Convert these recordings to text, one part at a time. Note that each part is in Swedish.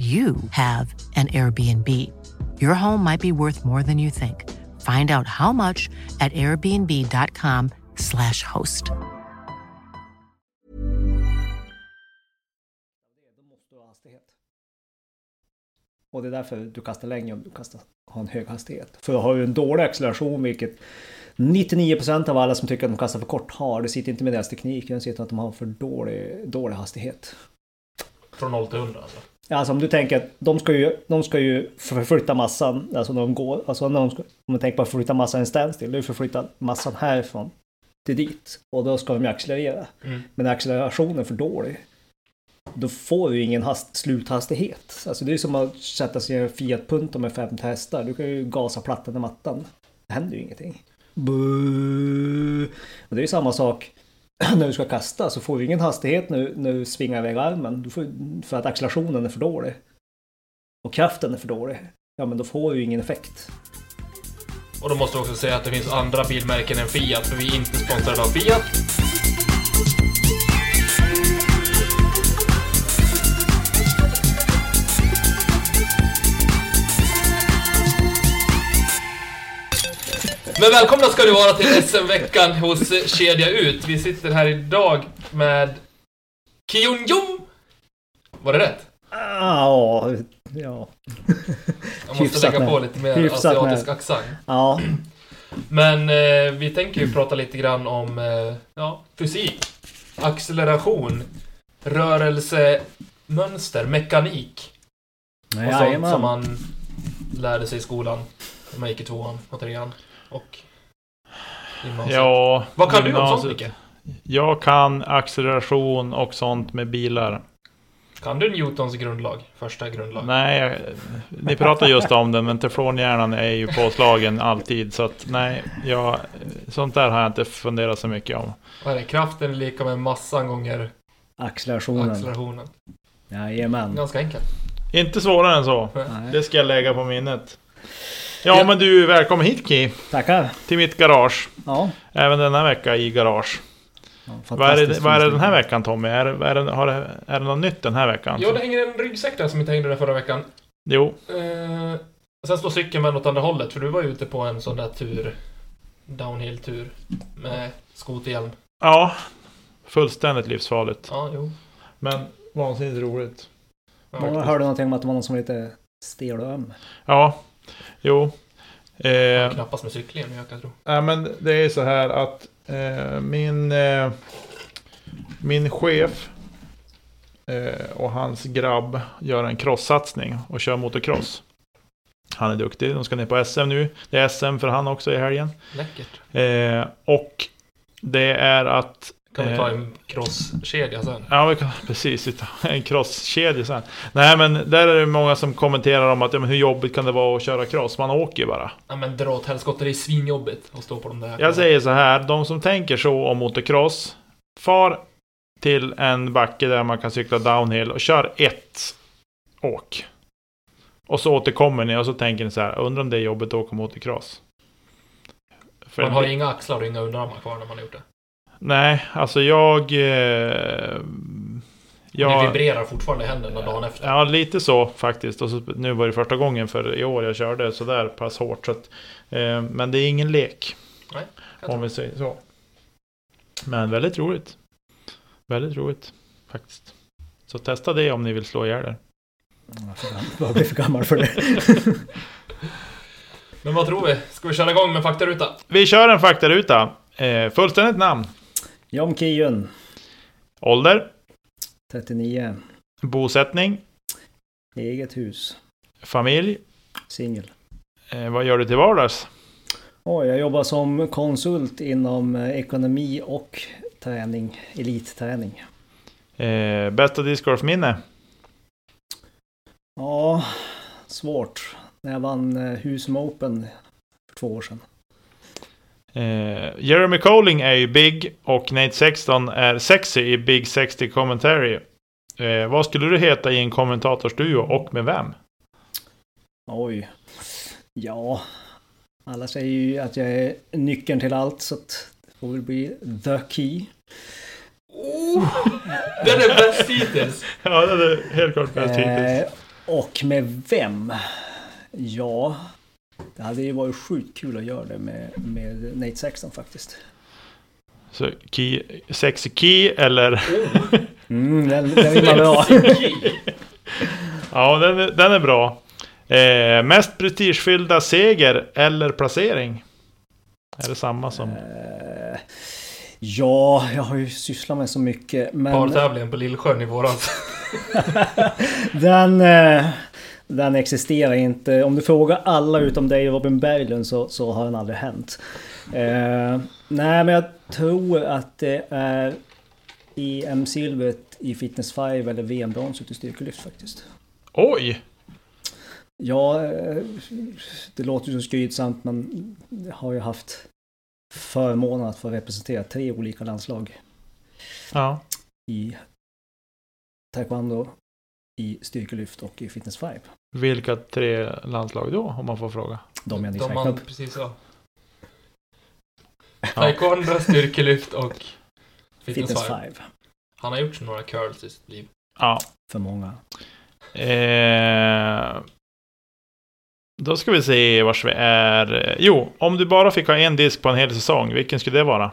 you have an Airbnb. Your home might be worth more than you think. Find out how much at airbnb.com/slash host. Då måste du ha hastighet. Och det är därför du kastar längre om du kastar, har en hög hastighet. För har du en dålig acceleration, vilket 99% av alla som tycker att de kastar för kort har. Det sitter inte med deras teknik, det sitter att de har för dålig, dålig hastighet. Från 0 till 100 alltså. Alltså om du tänker att de ska ju, de ska ju förflytta massan, alltså när de går, alltså när de ska, om man tänker på att förflytta massan i en standstill, det är förflytta massan härifrån till dit. Och då ska de ju accelerera. Mm. Men accelerationen är för dålig, då får du ingen hast, sluthastighet. Alltså det är som att sätta sig i en Fiat Punto med fem hästar. Du kan ju gasa plattan i mattan. Det händer ju ingenting. Buh. Och det är ju samma sak när du ska kasta så får du ingen hastighet när, när du svingar iväg armen. Du får, för att accelerationen är för dålig. Och kraften är för dålig. Ja men då får du ju ingen effekt. Och då måste vi också säga att det finns andra bilmärken än Fiat, för vi är inte sponsrade av Fiat. Men välkomna ska ni vara till SM-veckan hos Kedja Ut. Vi sitter här idag med Kion Jom. Var det rätt? Ja, ja. Jag måste Hyfsat lägga på lite mer Hyfsat asiatisk med. accent. Ja, Men eh, vi tänker ju prata lite grann om eh, ja, fysik, acceleration, rörelsemönster, mekanik och sånt som jajamän. man lärde sig i skolan när man gick i tvåan och trean och gymnasiet. Ja, Vad kan du om gymnasiet. sånt, Micke? Jag kan acceleration och sånt med bilar. Kan du Newtons grundlag? Första grundlag? Nej, jag, ni pratar just om den, men teflonhjärnan är ju påslagen alltid. Så att nej, jag, sånt där har jag inte funderat så mycket om. Vad är det? Kraften är lika med massan gånger Accelerationen. accelerationen. Jajamän. Ganska enkelt. Inte svårare än så. Nej. Det ska jag lägga på minnet. Ja, men du, välkommen hit Ki, Tackar. till mitt garage. Ja. Även denna vecka i garage. ja Vad är, det, fantastiskt vad är det den här veckan Tommy? Är, är, det, har det, är det något nytt den här veckan? Ja, det hänger en ryggsäck där som inte hängde där förra veckan. Jo, Eh, sen står cykeln med åt andra hållet, för du var ju ute på en sån där tur. Downhill-tur. Med skoterhjälm. ja. Fullständigt livsfarligt. Ja, jo. Men vansinnigt roligt. Ja, faktiskt. hörde någonting om att det var någon som var lite stel och öm. Ja, jo. Eh, Knappast med cyklingen, men jag kan tro. nej, men det är så här att eh, min, eh, min chef eh, och hans grabb gör en crosssatsning och kör motocross. Han är duktig, de ska ner på SM nu. Det är SM för han också i helgen. Läckert. Eh, och det är att Kan vi Eh. ta en crosskedja sen? Ja, vi kan, precis. vi tar En crosskedja sen. Nej, men där är det många som kommenterar om att ja, men hur jobbigt kan det vara att köra cross? Man åker ju bara. Ja men dra åt helskotta, det är svinjobbigt att stå på de där. Jag säger så här, de som tänker så om motocross, far till en backe där man kan cykla downhill och kör ett åk. Och så återkommer ni och så tänker ni så här, undrar om det är jobbigt att åka motocross? Man har inga axlar och inga underarmar kvar när man har gjort det. Nej, alltså jag... Eh, Det jag vibrerar fortfarande i händerna dagen efter. Ja, lite så faktiskt. Och så, nu var det första gången för i år jag körde så där pass hårt. Så att, eh, men det är ingen lek. Nej, Om vi säger så. Men väldigt roligt. Väldigt roligt faktiskt. Så testa det om ni vill slå ihjäl er. Jag blir för gammal för det. Men vad tror vi? Ska vi köra igång med faktaruta? Vi kör en faktaruta. Eh, fullständigt namn. Jom Kijun, Ålder. 39, Bosättning. eget hus, Familj. singel. Eh, vad gör du till vardags? Oj, jag jobbar som konsult inom eh, ekonomi och träning, elitträning. Eh, bästa discgolfminne? Ja, svårt. När jag vann eh, Husum Open för två år sedan. Eh, Jeremy Colling är ju Big och Nate Sexton är Sexy i Big 60 Commentary. Eh, vad skulle du heta i en kommentatorsduo och med vem? Oj. Ja. Alla säger ju att jag är nyckeln till allt så att det får väl bli The Key. Oh, den är bäst hittills! Ja, det är helt klart bäst hittills. Eh, och med vem? Ja, det hade ju varit sjukt kul att göra det med, med Nate Sexton faktiskt. Så key, Sexy Key eller... Mm, den, den vill man ha. ja, den, är- den är bra. Eh, mest prestigefyllda seger eller placering? Är det samma som... Eh, ja, jag har ju sysslat med så mycket. Men Partävlingen på Lillsjön i våras. den, eh, den existerar inte. Om du frågar alla utom dig och Robin Berglund så, så har den aldrig hänt. Eh, nej, men jag tror att det är EM-silvret i Fitness 5 eller VM-bronset i styrkelyft faktiskt. Oj! Ja, eh, det låter ju så skrytsamt men jag har ju haft förmånen att få representera tre olika landslag Ja. i taekwondo, i styrkelyft och i fitness 5. Vilka tre landslag då, om man får fråga? De jag nyss De räknade man upp. precis sa. Taekwondo, styrkelyft och fitness Fitness 5. 5. Han har gjort några curls i sitt liv. Ja. För många. Eh, då ska vi se vars vi är. Jo, om du bara fick ha en disk på en hel säsong, vilken skulle det vara?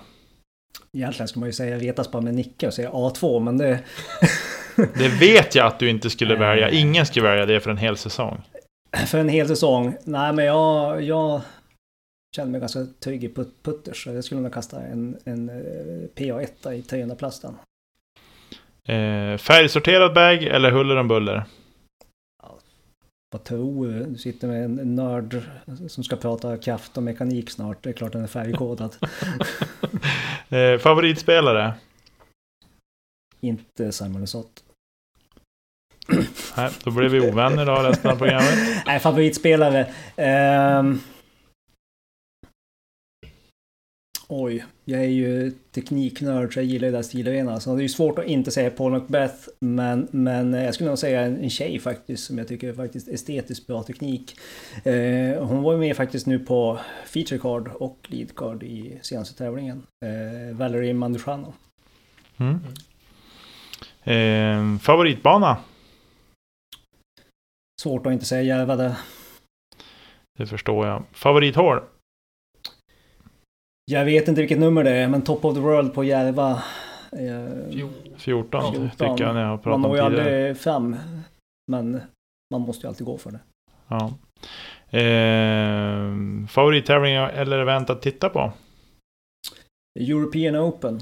Egentligen ska man ju säga retas bara med Nicke och säga A2 men det... Det vet jag att du inte skulle välja. Ingen skulle välja det för en hel säsong. För en hel säsong? Nej men jag... jag känner mig ganska trygg i put putters så jag skulle nog kasta en, en eh, PA1 i 300 plasten. Eh, färgsorterad bag eller huller om buller? Vad tror du? Du sitter med en nörd som ska prata kraft och mekanik snart. Det är klart den är färgkodad. Eh, favoritspelare? Inte Simon Lesoth. Nej, då blir vi ovänner då resten av programmet. Nej, favoritspelare. Ehm. Oj, jag är ju tekniknörd så jag gillar ju deras stilarena. Så det är ju svårt att inte säga Paul Macbeth. Men, men jag skulle nog säga en, en tjej faktiskt som jag tycker är faktiskt estetiskt bra teknik. Eh, hon var ju med faktiskt nu på feature card och lead card i senaste tävlingen. Eh, Valerie Mandushano. Mm. Eh, favoritbana? Svårt att inte säga Järva där. Det förstår jag. Favorithål? Jag vet inte vilket nummer det är, men Top of the World på Järva. Eh, 14, 14. tycker jag när jag har man pratat når om ju tidigare. aldrig fram. Men man måste ju alltid gå för det. Ja. Eh, favorittävling eller event att titta på? European Open,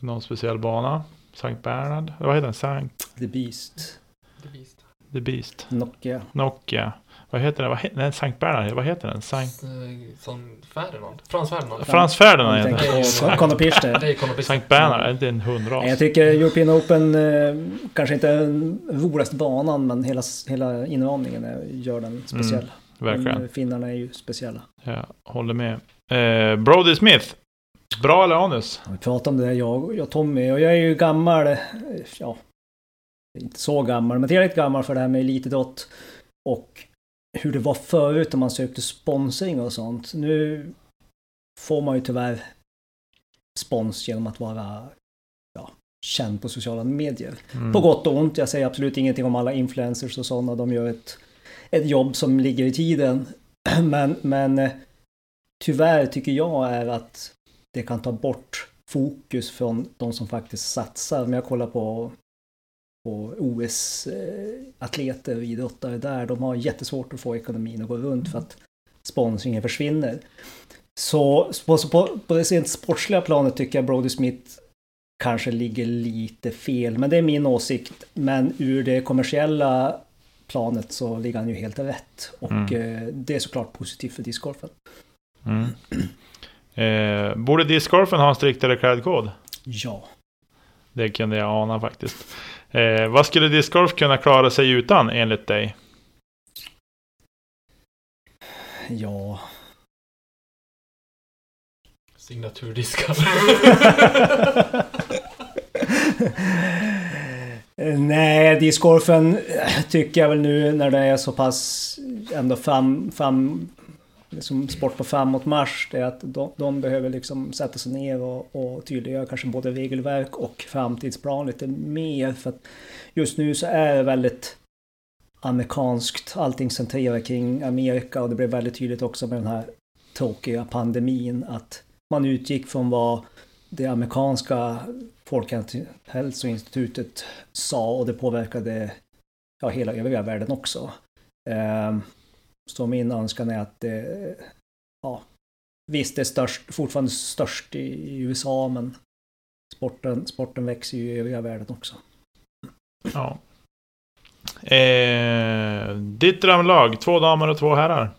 Någon speciell bana? Sankt Bernhard? Vad heter den? Sankt The Beast, Det visst. The Beast? Nokia. Nokia? Vad heter den? Vad he- Nej, Sankt Bernhard. Vad heter den? Sankt... Som Ferdinand. Frans Ferdinand. Frans Ferdinand Jag heter den. Conor. Det är Pister. Sankt Bernhard, är inte en hundras? Jag tycker European Open eh, kanske inte är den roligaste banan, men hela, hela inramningen är, gör den speciell. Verkligen. Men, Finnarna är ju speciella. Jag håller med. Eh, Brody Smith. Bra eller anus? Vi pratade om det där, jag och Tommy, och jag är ju gammal, eh, ja, inte så gammal, men tillräckligt gammal för det här med elitidrott. Och hur det var förut när man sökte sponsring och sånt. Nu får man ju tyvärr spons genom att vara ja, känd på sociala medier. Mm. På gott och ont, jag säger absolut ingenting om alla influencers och sådana, de gör ett, ett jobb som ligger i tiden. Men, men eh, tyvärr tycker jag är att det kan ta bort fokus från de som faktiskt satsar. Om jag kollar på, på OS-atleter och idrottare där, de har jättesvårt att få ekonomin att gå runt för att sponsringen försvinner. Så på, på, på det rent sportsliga planet tycker jag Brody Smith kanske ligger lite fel, men det är min åsikt. Men ur det kommersiella planet så ligger han ju helt rätt. Och Mm. eh, det är såklart positivt för discgolfen. Mm. Eh, borde discgolfen ha en striktare klädkod? Ja. Det kunde jag ana faktiskt. Eh, vad skulle discgolf kunna klara sig utan enligt dig? Ja... Signaturdiskar. Nej, discgolfen tycker jag väl nu när det är så pass ändå fram, fram, liksom sport på framåtmarsch. Det är att de, de behöver liksom sätta sig ner och, och tydliggöra kanske både regelverk och framtidsplan lite mer. För att just nu så är det väldigt amerikanskt. Allting centrerar kring Amerika och det blev väldigt tydligt också med den här tråkiga pandemin att man utgick från vad det amerikanska Folkhälsoinstitutet sa och det påverkade ja, hela övriga världen också. Ehm, Eh, så min önskan är att det, ja, visst det är störst, fortfarande störst i USA men sporten, sporten växer ju i övriga världen också. Ja. Eh, ditt drömlag, två damer och två herrar?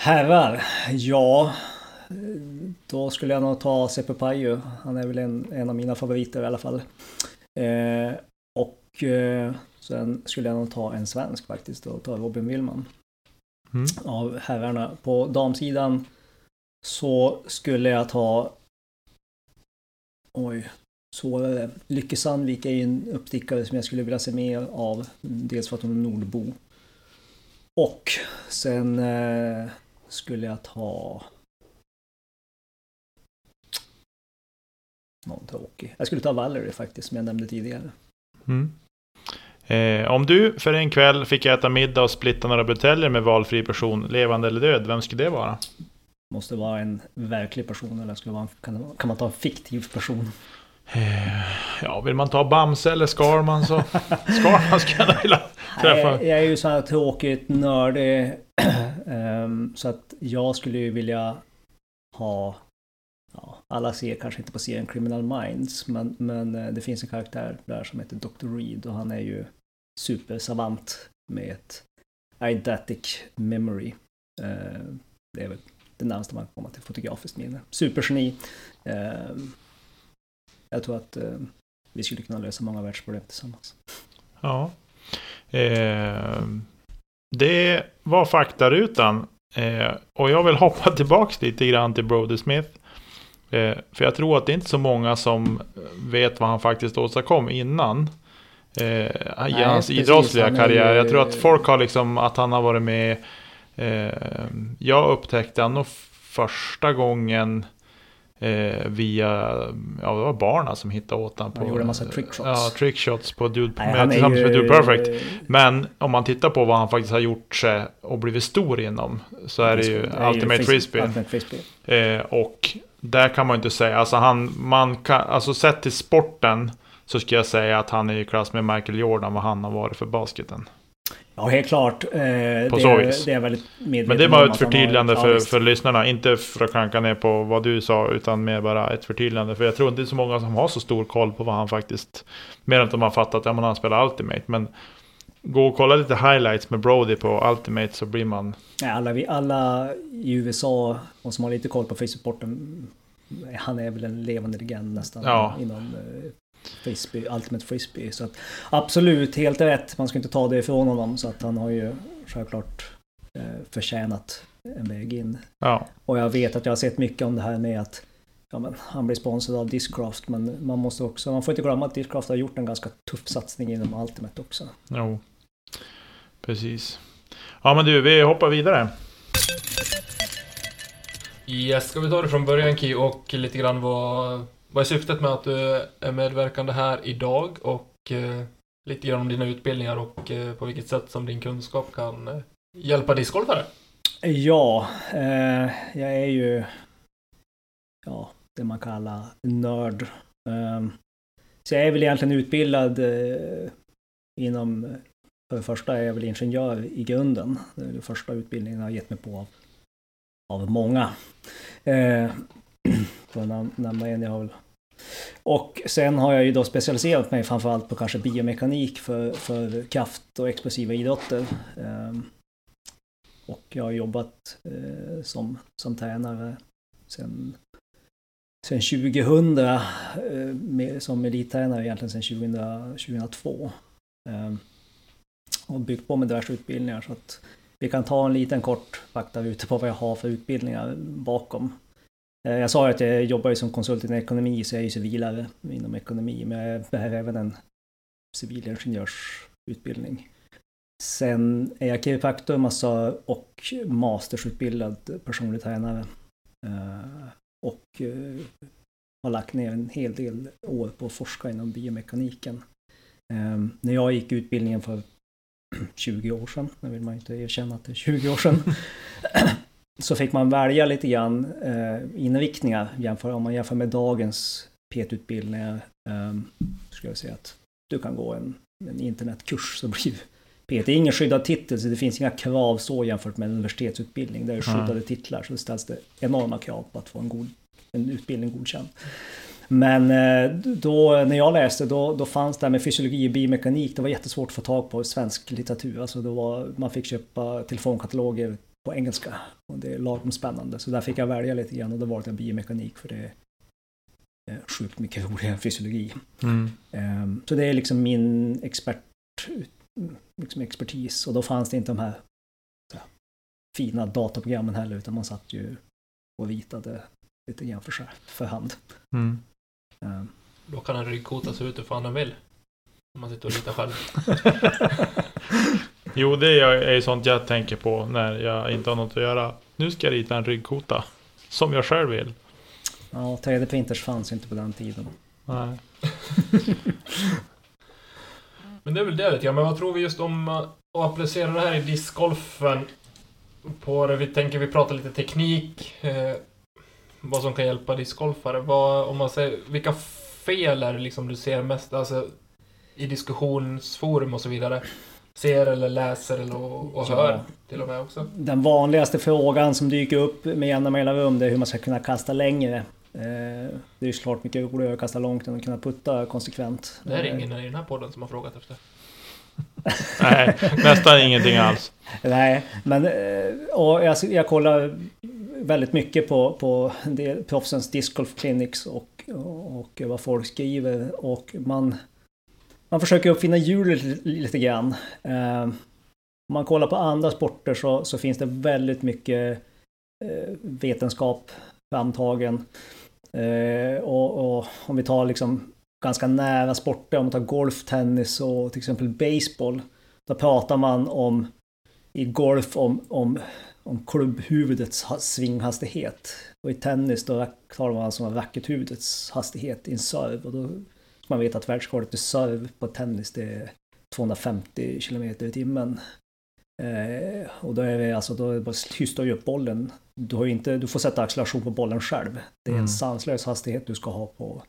Herrar, ja. Då skulle jag nog ta Seppe Paju. Han är väl en, en av mina favoriter i alla fall. Eh, och eh, sen skulle jag nog ta en svensk faktiskt och ta Robin Willman. Mm. Av herrarna. På damsidan så skulle jag ta... Oj, svårare. Lycke Sandvik är ju en uppstickare som jag skulle vilja se mer av. Dels för att hon är nordbo. Och sen eh, skulle jag ta... Någon tråkig. Jag skulle ta Valerie faktiskt, som jag nämnde tidigare. Mm. Eh, om du för en kväll fick äta middag och splitta några buteljer med valfri person, levande eller död, vem skulle det vara? Måste vara en verklig person eller skulle vara kan, kan man ta en fiktiv person? Eh, ja, vill man ta Bamse eller Skarman så... Skarman skulle jag vilja träffa. Nej, jag är ju så här tråkigt nördig. um, så att jag skulle ju vilja ha... Ja, alla ser kanske inte på serien Criminal Minds, men, men eh, det finns en karaktär där som heter Dr. Reed och han är ju supersavant med ett eidetic memory. Eh, det är väl det närmaste man kommer till fotografiskt minne. Supergeni. Eh, jag tror att eh, vi skulle kunna lösa många världsproblem tillsammans. Ja. Eh, det var faktarutan. Eh, och jag vill hoppa tillbaka lite grann till Brody Smith. Eh, för jag tror att det är inte så många som vet vad han faktiskt åstadkom innan. Eh, i hans precis. idrottsliga karriär. ju- Jag tror att folk har liksom att han har varit med. Eh, jag upptäckte han nog första gången eh, via, ja det var barnen som hittade åt honom. Han gjorde en massa trickshots. Ja, trickshots på Dude, Nej, med, tillsammans med ju- Dude Perfect. Men om man tittar på vad han faktiskt har gjort sig och blivit stor inom så är det ju är Ultimate fris- Frisbee. Ultimate Frisbee. Eh, och där kan man ju inte säga, alltså han, man kan, alltså sett till sporten så ska jag säga att han är i klass med Michael Jordan vad han har varit för basketen. Ja, helt klart. Eh, På det, så vis. det är väldigt Men det var ett han har- förtydligande ja, för, för lyssnarna, inte för att klanka ner på vad du sa, utan mer bara ett förtydligande. För jag tror inte det är så många som har så stor koll på vad han faktiskt, mer än att de har fattat att ja, han spelar Ultimate. Men gå och kolla lite highlights med Brody på Ultimate så blir man... Nej, alla, vi, alla i USA, och som har lite koll på Facebook-sporten, han är väl en levande legend nästan Ja. inom eh, frisbee, Ultimate Frisbee. Så att, absolut, helt rätt. Man ska inte ta det ifrån honom. Så att han har ju självklart eh, förtjänat en väg in. Ja, Och jag vet att jag har sett mycket om det här med att ja, men, han blir sponsrad av Discraft. Men man måste också, man får inte glömma att Discraft har gjort en ganska tuff satsning inom Ultimate också. jo. Precis. Ja men du, vi hoppar vidare. Yes, ska vi ta det från början Ki och lite grann vad, vad är syftet med att du är medverkande här idag och eh, lite grann om dina utbildningar och eh, på vilket sätt som din kunskap kan eh, hjälpa discgolfare? Ja, eh, jag är ju ja, det man kallar nörd. Eh, så jag är väl egentligen utbildad eh, inom, för det första är jag väl ingenjör i grunden. Det är den första utbildningen jag har gett mig på av, av många. Ehm, Eh, att nam- nämna en jag har väl och sen har jag ju då specialiserat mig framförallt på kanske biomekanik för, för kraft och explosiva idrotter. Ehm, och jag har jobbat eh, som, som tränare sen, sen 2000, eh, med, som elittränare egentligen sen 2000, 2002. Ehm, och byggt på med diverse utbildningar så att Vi kan ta en liten kort fakta ute på vad jag har för utbildningar bakom. Eh, jag sa att jag jobbar som konsult inom ekonomi, så jag är ju civilare inom ekonomi, men jag behöver även en civilingenjörsutbildning. Sen är jag kiropraktor massa alltså, och mastersutbildad personlig tränare. Eh, och eh, har lagt ner en hel del år på att forska inom biomekaniken. Ehm, när jag gick utbildningen för 20 år sedan, nu vill man inte erkänna att det är 20 år sedan, så fick man välja lite grann eh, inriktningar jämför, om man jämför med dagens PT-utbildningar. Eh, skulle jag säga att du kan gå en, en internetkurs så blir PT är ingen skyddad titel så det finns inga krav så jämfört med en universitetsutbildning. Där det är skyddade mm. titlar så det ställs det enorma krav på att få en, god, en utbildning godkänd. Men eh, då, när jag läste då, då fanns det här med fysiologi och biomekanik. Det var jättesvårt att få tag på svensk litteratur. Alltså det var, man fick köpa telefonkataloger på engelska. Och det är lagom spännande. Så där fick jag välja lite grann och då valde jag biomekanik för det är sjukt mycket roligare än fysiologi. Mm. Um, så det är liksom min expert, liksom expertis. Och då fanns det inte de här här fina dataprogrammen heller utan man satt ju och ritade lite grann för, för hand. Mm. Um. Då kan en ryggkota se ut hur fan den vill. Om man sitter och ritar själv. Jo, det är ju sånt jag tänker på när jag inte har något att göra. Nu ska jag rita en ryggkota. Som jag själv vill. Ja, 3D-printers fanns inte på den tiden. Nej. Men det är väl det lite Men vad tror vi just om att applicera det här i discgolfen? På det vi tänker, vi pratar lite teknik. Eh, vad som kan hjälpa discgolfare. Vad, om man säger, vilka fel är det liksom du ser mest? Alltså i diskussionsforum och så vidare ser eller läser eller och, och hör till och med också. Den vanligaste frågan som dyker upp med jämna mellanrum det är hur man ska kunna kasta längre. Eh, det är ju såklart mycket roligare att kasta långt än att kunna putta konsekvent. Det är ingen i den här podden som har frågat efter. Nej, nästan ingenting alls. Nej, men eh, och jag, jag kollar väldigt mycket på, på proffsens discgolf clinics och, och vad folk skriver och man man försöker uppfinna hjulet lite grann. Eh, om man kollar på andra sporter så, så finns det väldigt mycket eh, vetenskap framtagen. Eh, och, och, om vi tar liksom ganska nära sporter, om man tar golf, tennis och till exempel baseball. Då pratar man om i golf om, om, om klubbhuvudets svinghastighet. Och i tennis då talar man alltså om rackethuvudets hastighet i en serve. Och då man vet att världsrekordet i serve på tennis det är 250 km i timmen. Eh, och då är det alltså, då hystar ju upp bollen. Du, har inte, du får sätta acceleration på bollen själv. Det är mm. en sanslös hastighet du ska ha på,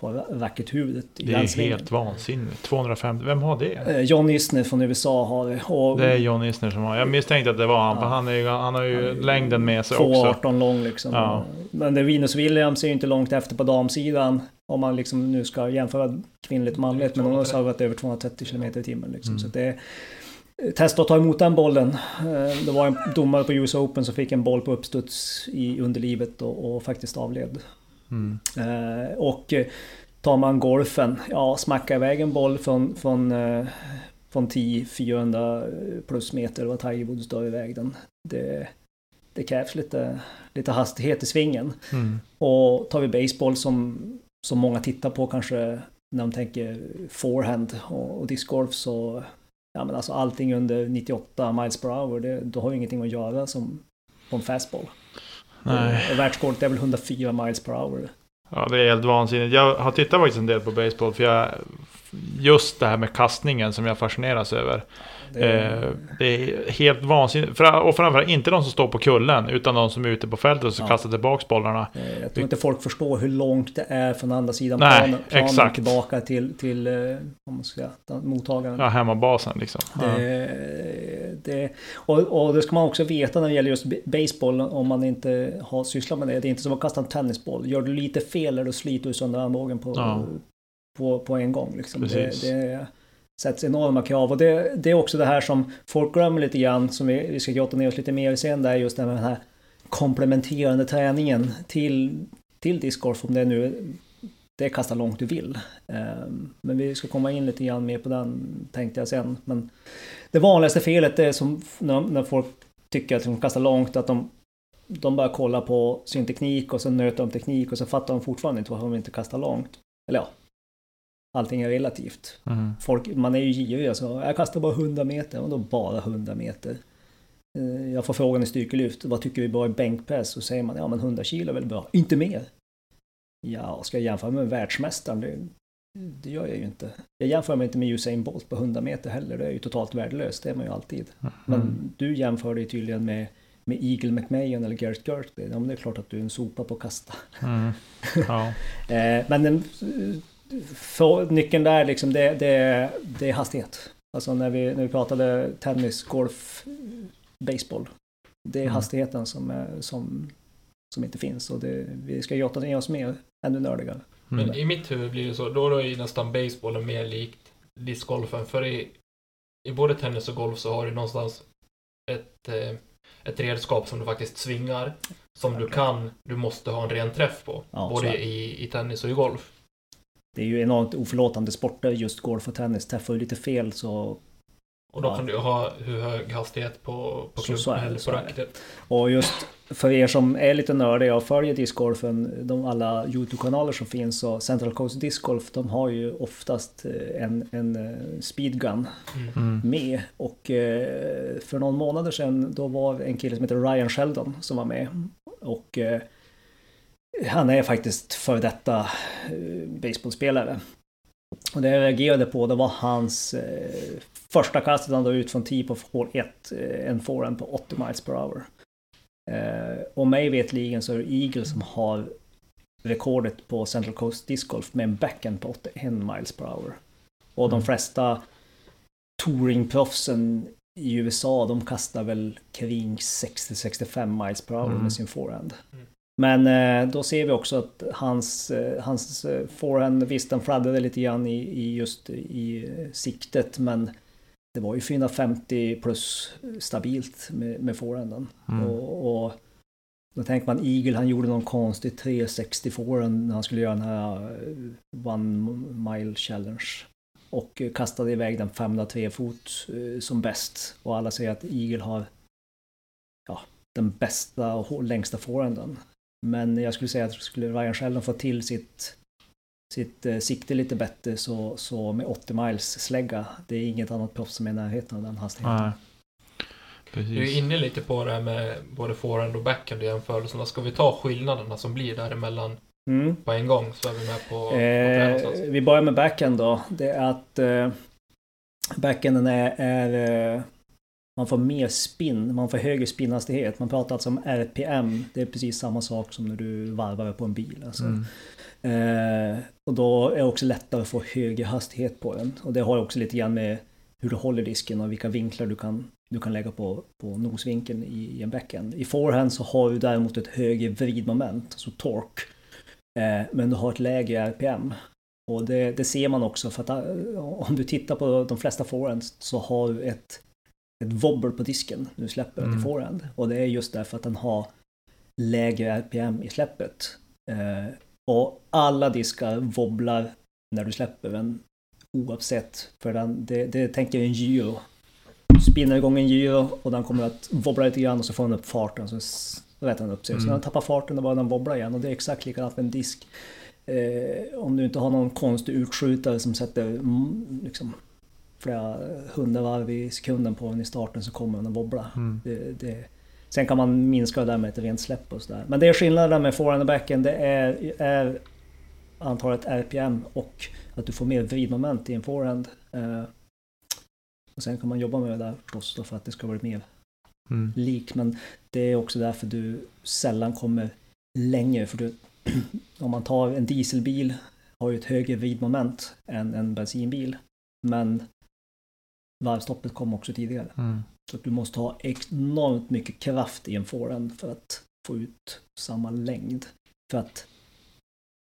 på rackethuvudet. Det är helt vansinnigt. 250, vem har det? Eh, John Isner från USA har det. Och, det är John Isner som har Jag misstänkte att det var han, ja, för han, är, han har ju han längden med sig 2, också. 2,18 lång liksom. Ja. Men det Venus Williams är ju inte långt efter på damsidan. Om man liksom nu ska jämföra kvinnligt och manligt. Men hon har servat över 230 km i timmen. Liksom. Mm. Så det Testa att ta emot den bollen. Eh, det var en domare på US Open som fick en boll på uppstuds i underlivet och, och faktiskt avled. Mm. Eh, och tar man golfen, ja smacka iväg en boll från, från, eh, från 10-400 plus meter vad Tiger Woods drar iväg den. Det, det krävs lite, lite hastighet i svingen. Mm. Och tar vi baseball som, som många tittar på kanske när de tänker forehand och, och discgolf så ja men alltså allting under 98 miles per hour, det, då har ju ingenting att göra som på en fastball. Nej. Och världsrekordet är väl 104 miles per hour. Ja, det är helt vansinnigt. Jag har tittat faktiskt en del på baseball, för jag, just det här med kastningen som jag fascineras över. Det är, eh, det är helt vansinnigt. Och framförallt inte de som står på kullen, utan de som är ute på fältet och ja. kastar tillbaka bollarna. Eh, jag tror inte folk förstår hur långt det är från andra sidan Nej, planen, planen exakt. tillbaka till, till eh, man ska säga, mottagaren. Ja, hemmabasen liksom. Det, det, och, och det ska man också veta när det gäller just baseball, om man inte har sysslat med det. Det är inte som att kasta en tennisboll. Gör du lite fel eller sliter du sönder armbågen på, ja. på, på en gång. Liksom. Det, det, sätts enorma krav. Och det, det, är också det här som folk glömmer lite grann, som vi, vi ska grotta ner oss lite mer i sen, det är just den här komplementerande träningen till, till discgolf, om det nu det är kasta långt du vill. Ehm, men vi ska komma in lite grann mer på den tänkte jag sen. Men det vanligaste felet är som när, när folk tycker att de kastar långt, att de, de bara kollar på sin teknik och så nöter de teknik och så fattar de fortfarande inte varför de inte kastar långt. Eller ja, allting är relativt. Mm. Folk, man är ju girig alltså. Jag kastar bara 100 meter, och då bara 100 meter. Eh, Jag får frågan i styrkelyft, vad tycker vi bra i bänkpress? Så säger man, ja men 100 kilo är väl bra. Inte mer. Ja, ska jag jämföra med världsmästaren? Det, det gör jag ju inte. Jag jämför mig inte med Usain Bolt på 100 meter heller. Det är ju totalt värdelöst, det är man ju alltid. Men Mm. du jämför dig tydligen med, med Eagle McMahon eller Garrett Gertley. Ja, men det är klart att du är en sopa på att kasta. Mm. Ja. Eh, men den, för, nyckeln där liksom, det, det, det är hastighet. Alltså när vi, när vi pratade tennis, golf, baseball. Det är Mm. hastigheten som, är, som, som inte finns. Och det, vi ska grotta ner oss mer, ännu nördigare. Mm. Men i mitt huvud blir det så, då är ju nästan basebollen mer likt discgolfen. För i, i både tennis och golf så har du någonstans ett, eh, ett redskap som du faktiskt svingar. Som du Okej. kan, du måste ha en ren träff på. Ja, både i, i tennis och i golf. Det är ju enormt oförlåtande sporter, just golf och tennis. Träffar du lite fel så... Och då Ja. kan du ha hur hög hastighet på, på Så- så är klubban eller så på racket. Och just för er som är lite nördiga och följer discgolfen, de alla YouTube-kanaler som finns och Central Coast Disc Golf, de har ju oftast eh, en, en eh, speedgun Mm. Mm. med. Och eh, för någon månader sedan då var en kille som heter Ryan Sheldon som var med. Och han är faktiskt för detta eh, baseballspelare. Och det jag reagerade på det var hans eh, första kastet han då ut från tee på hål 1, eh, en forehand på 80 miles per hour. Eh, och mig vetligen så är det Eagle som har rekordet på Central Coast Disc Golf med en backhand på 81 miles per hour. Och de Mm. flesta touringproffsen i USA, de kastar väl kring 60-65 miles per hour Mm. med sin forehand. Mm. Men eh, då ser vi också att hans, eh, hans eh, forehand, visst den fladdrade lite grann i, i just i siktet, men det var ju 450 plus stabilt med, med forehanden. Mm. Och, och då tänker man Eagle, han gjorde någon konstig 360 forehand när han skulle göra den här One Mile Challenge. Och kastade iväg den 503 fot som bäst. Och alla säger att Eagle har ja, den bästa och längsta forehanden. Men jag skulle säga att skulle Ryan Sheldon få till sitt, sitt eh, sikte lite bättre så, så med 80 miles slägga, det är inget annat proffs som är i närheten av den hastigheten. Nej. Du är Precis. inne lite på det här med både forehand och backhand i jämförelserna. Ska vi ta skillnaderna som blir däremellan Mm. på en gång så är vi med på Eh, någonstans. vi börjar med backhand då. Det är att eh, backhanden är, är eh, man får mer spin, man får högre spinnhastighet. Man pratar alltså om RPM. Det är precis samma sak som när du varvar på en bil. Alltså. Mm. Eh, och då är det också lättare att få högre hastighet på den. Och det har också lite grann med hur du håller disken och vilka vinklar du kan, du kan lägga på, på nosvinkeln i, i en backhand. I forehand så har du däremot ett högre vridmoment, alltså torque. Eh, men du har ett lägre RPM. Och det, det ser man också för att eh, om du tittar på de flesta forehands så har du ett, ett wobble på disken när du släpper Mm. till forehand. Och det är just därför att den har lägre RPM i släppet. Eh, och alla diskar wobblar när du släpper den oavsett. För den, det, det tänker en gyro. Du spinner igång en gyro och den kommer att wobbla lite grann och så får den upp farten. Så rätar den upp sig. Så Mm. när den tappar farten då börjar den wobbla igen. Och det är exakt likadant med en disk. Eh, om du inte har någon konstig utskjutare som sätter mm, liksom, flera hundra varv i sekunden på den i starten så kommer den att wobbla. Mm. Det, det, sen kan man minska det där med ett rent släpp och sådär. Men det är skillnaden med forehand och backhand. Det är, är antalet RPM och att du får mer vridmoment i en forehand. Eh, och sen kan man jobba med det där förstås för att det ska vara mer Mm. lik. Men det är också därför du sällan kommer längre. För du, om man tar en dieselbil har ju ett högre vridmoment än en bensinbil. Men varvstoppet kommer också tidigare. Mm. Så att du måste ha enormt mycket kraft i en forehand för att få ut samma längd. För att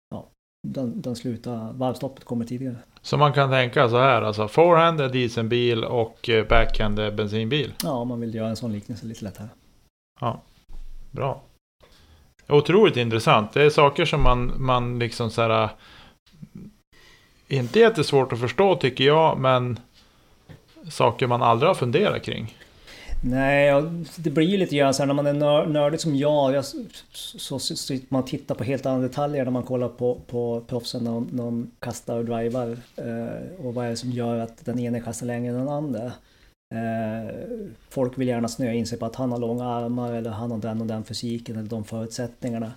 ja, den, den slutar, varvstoppet kommer tidigare. Så man kan tänka så här alltså. Forehand är dieselbil och eh, backhand är bensinbil. Ja, om man vill göra en sån liknelse lite lättare. Bra. Otroligt intressant. Det är saker som man, man liksom så här. inte jättesvårt att förstå tycker jag, men saker man aldrig har funderat kring. Nej, det blir ju lite grann så här när man är nör, nördig som jag, jag så sitter man och tittar på helt andra detaljer när man kollar på, på proffsen när de, när de kastar och drivar. Eh, och vad är det som gör att den ene kastar längre än den andra. Eh, folk vill gärna snöa in sig på att han har långa armar eller han har den och den fysiken eller de förutsättningarna.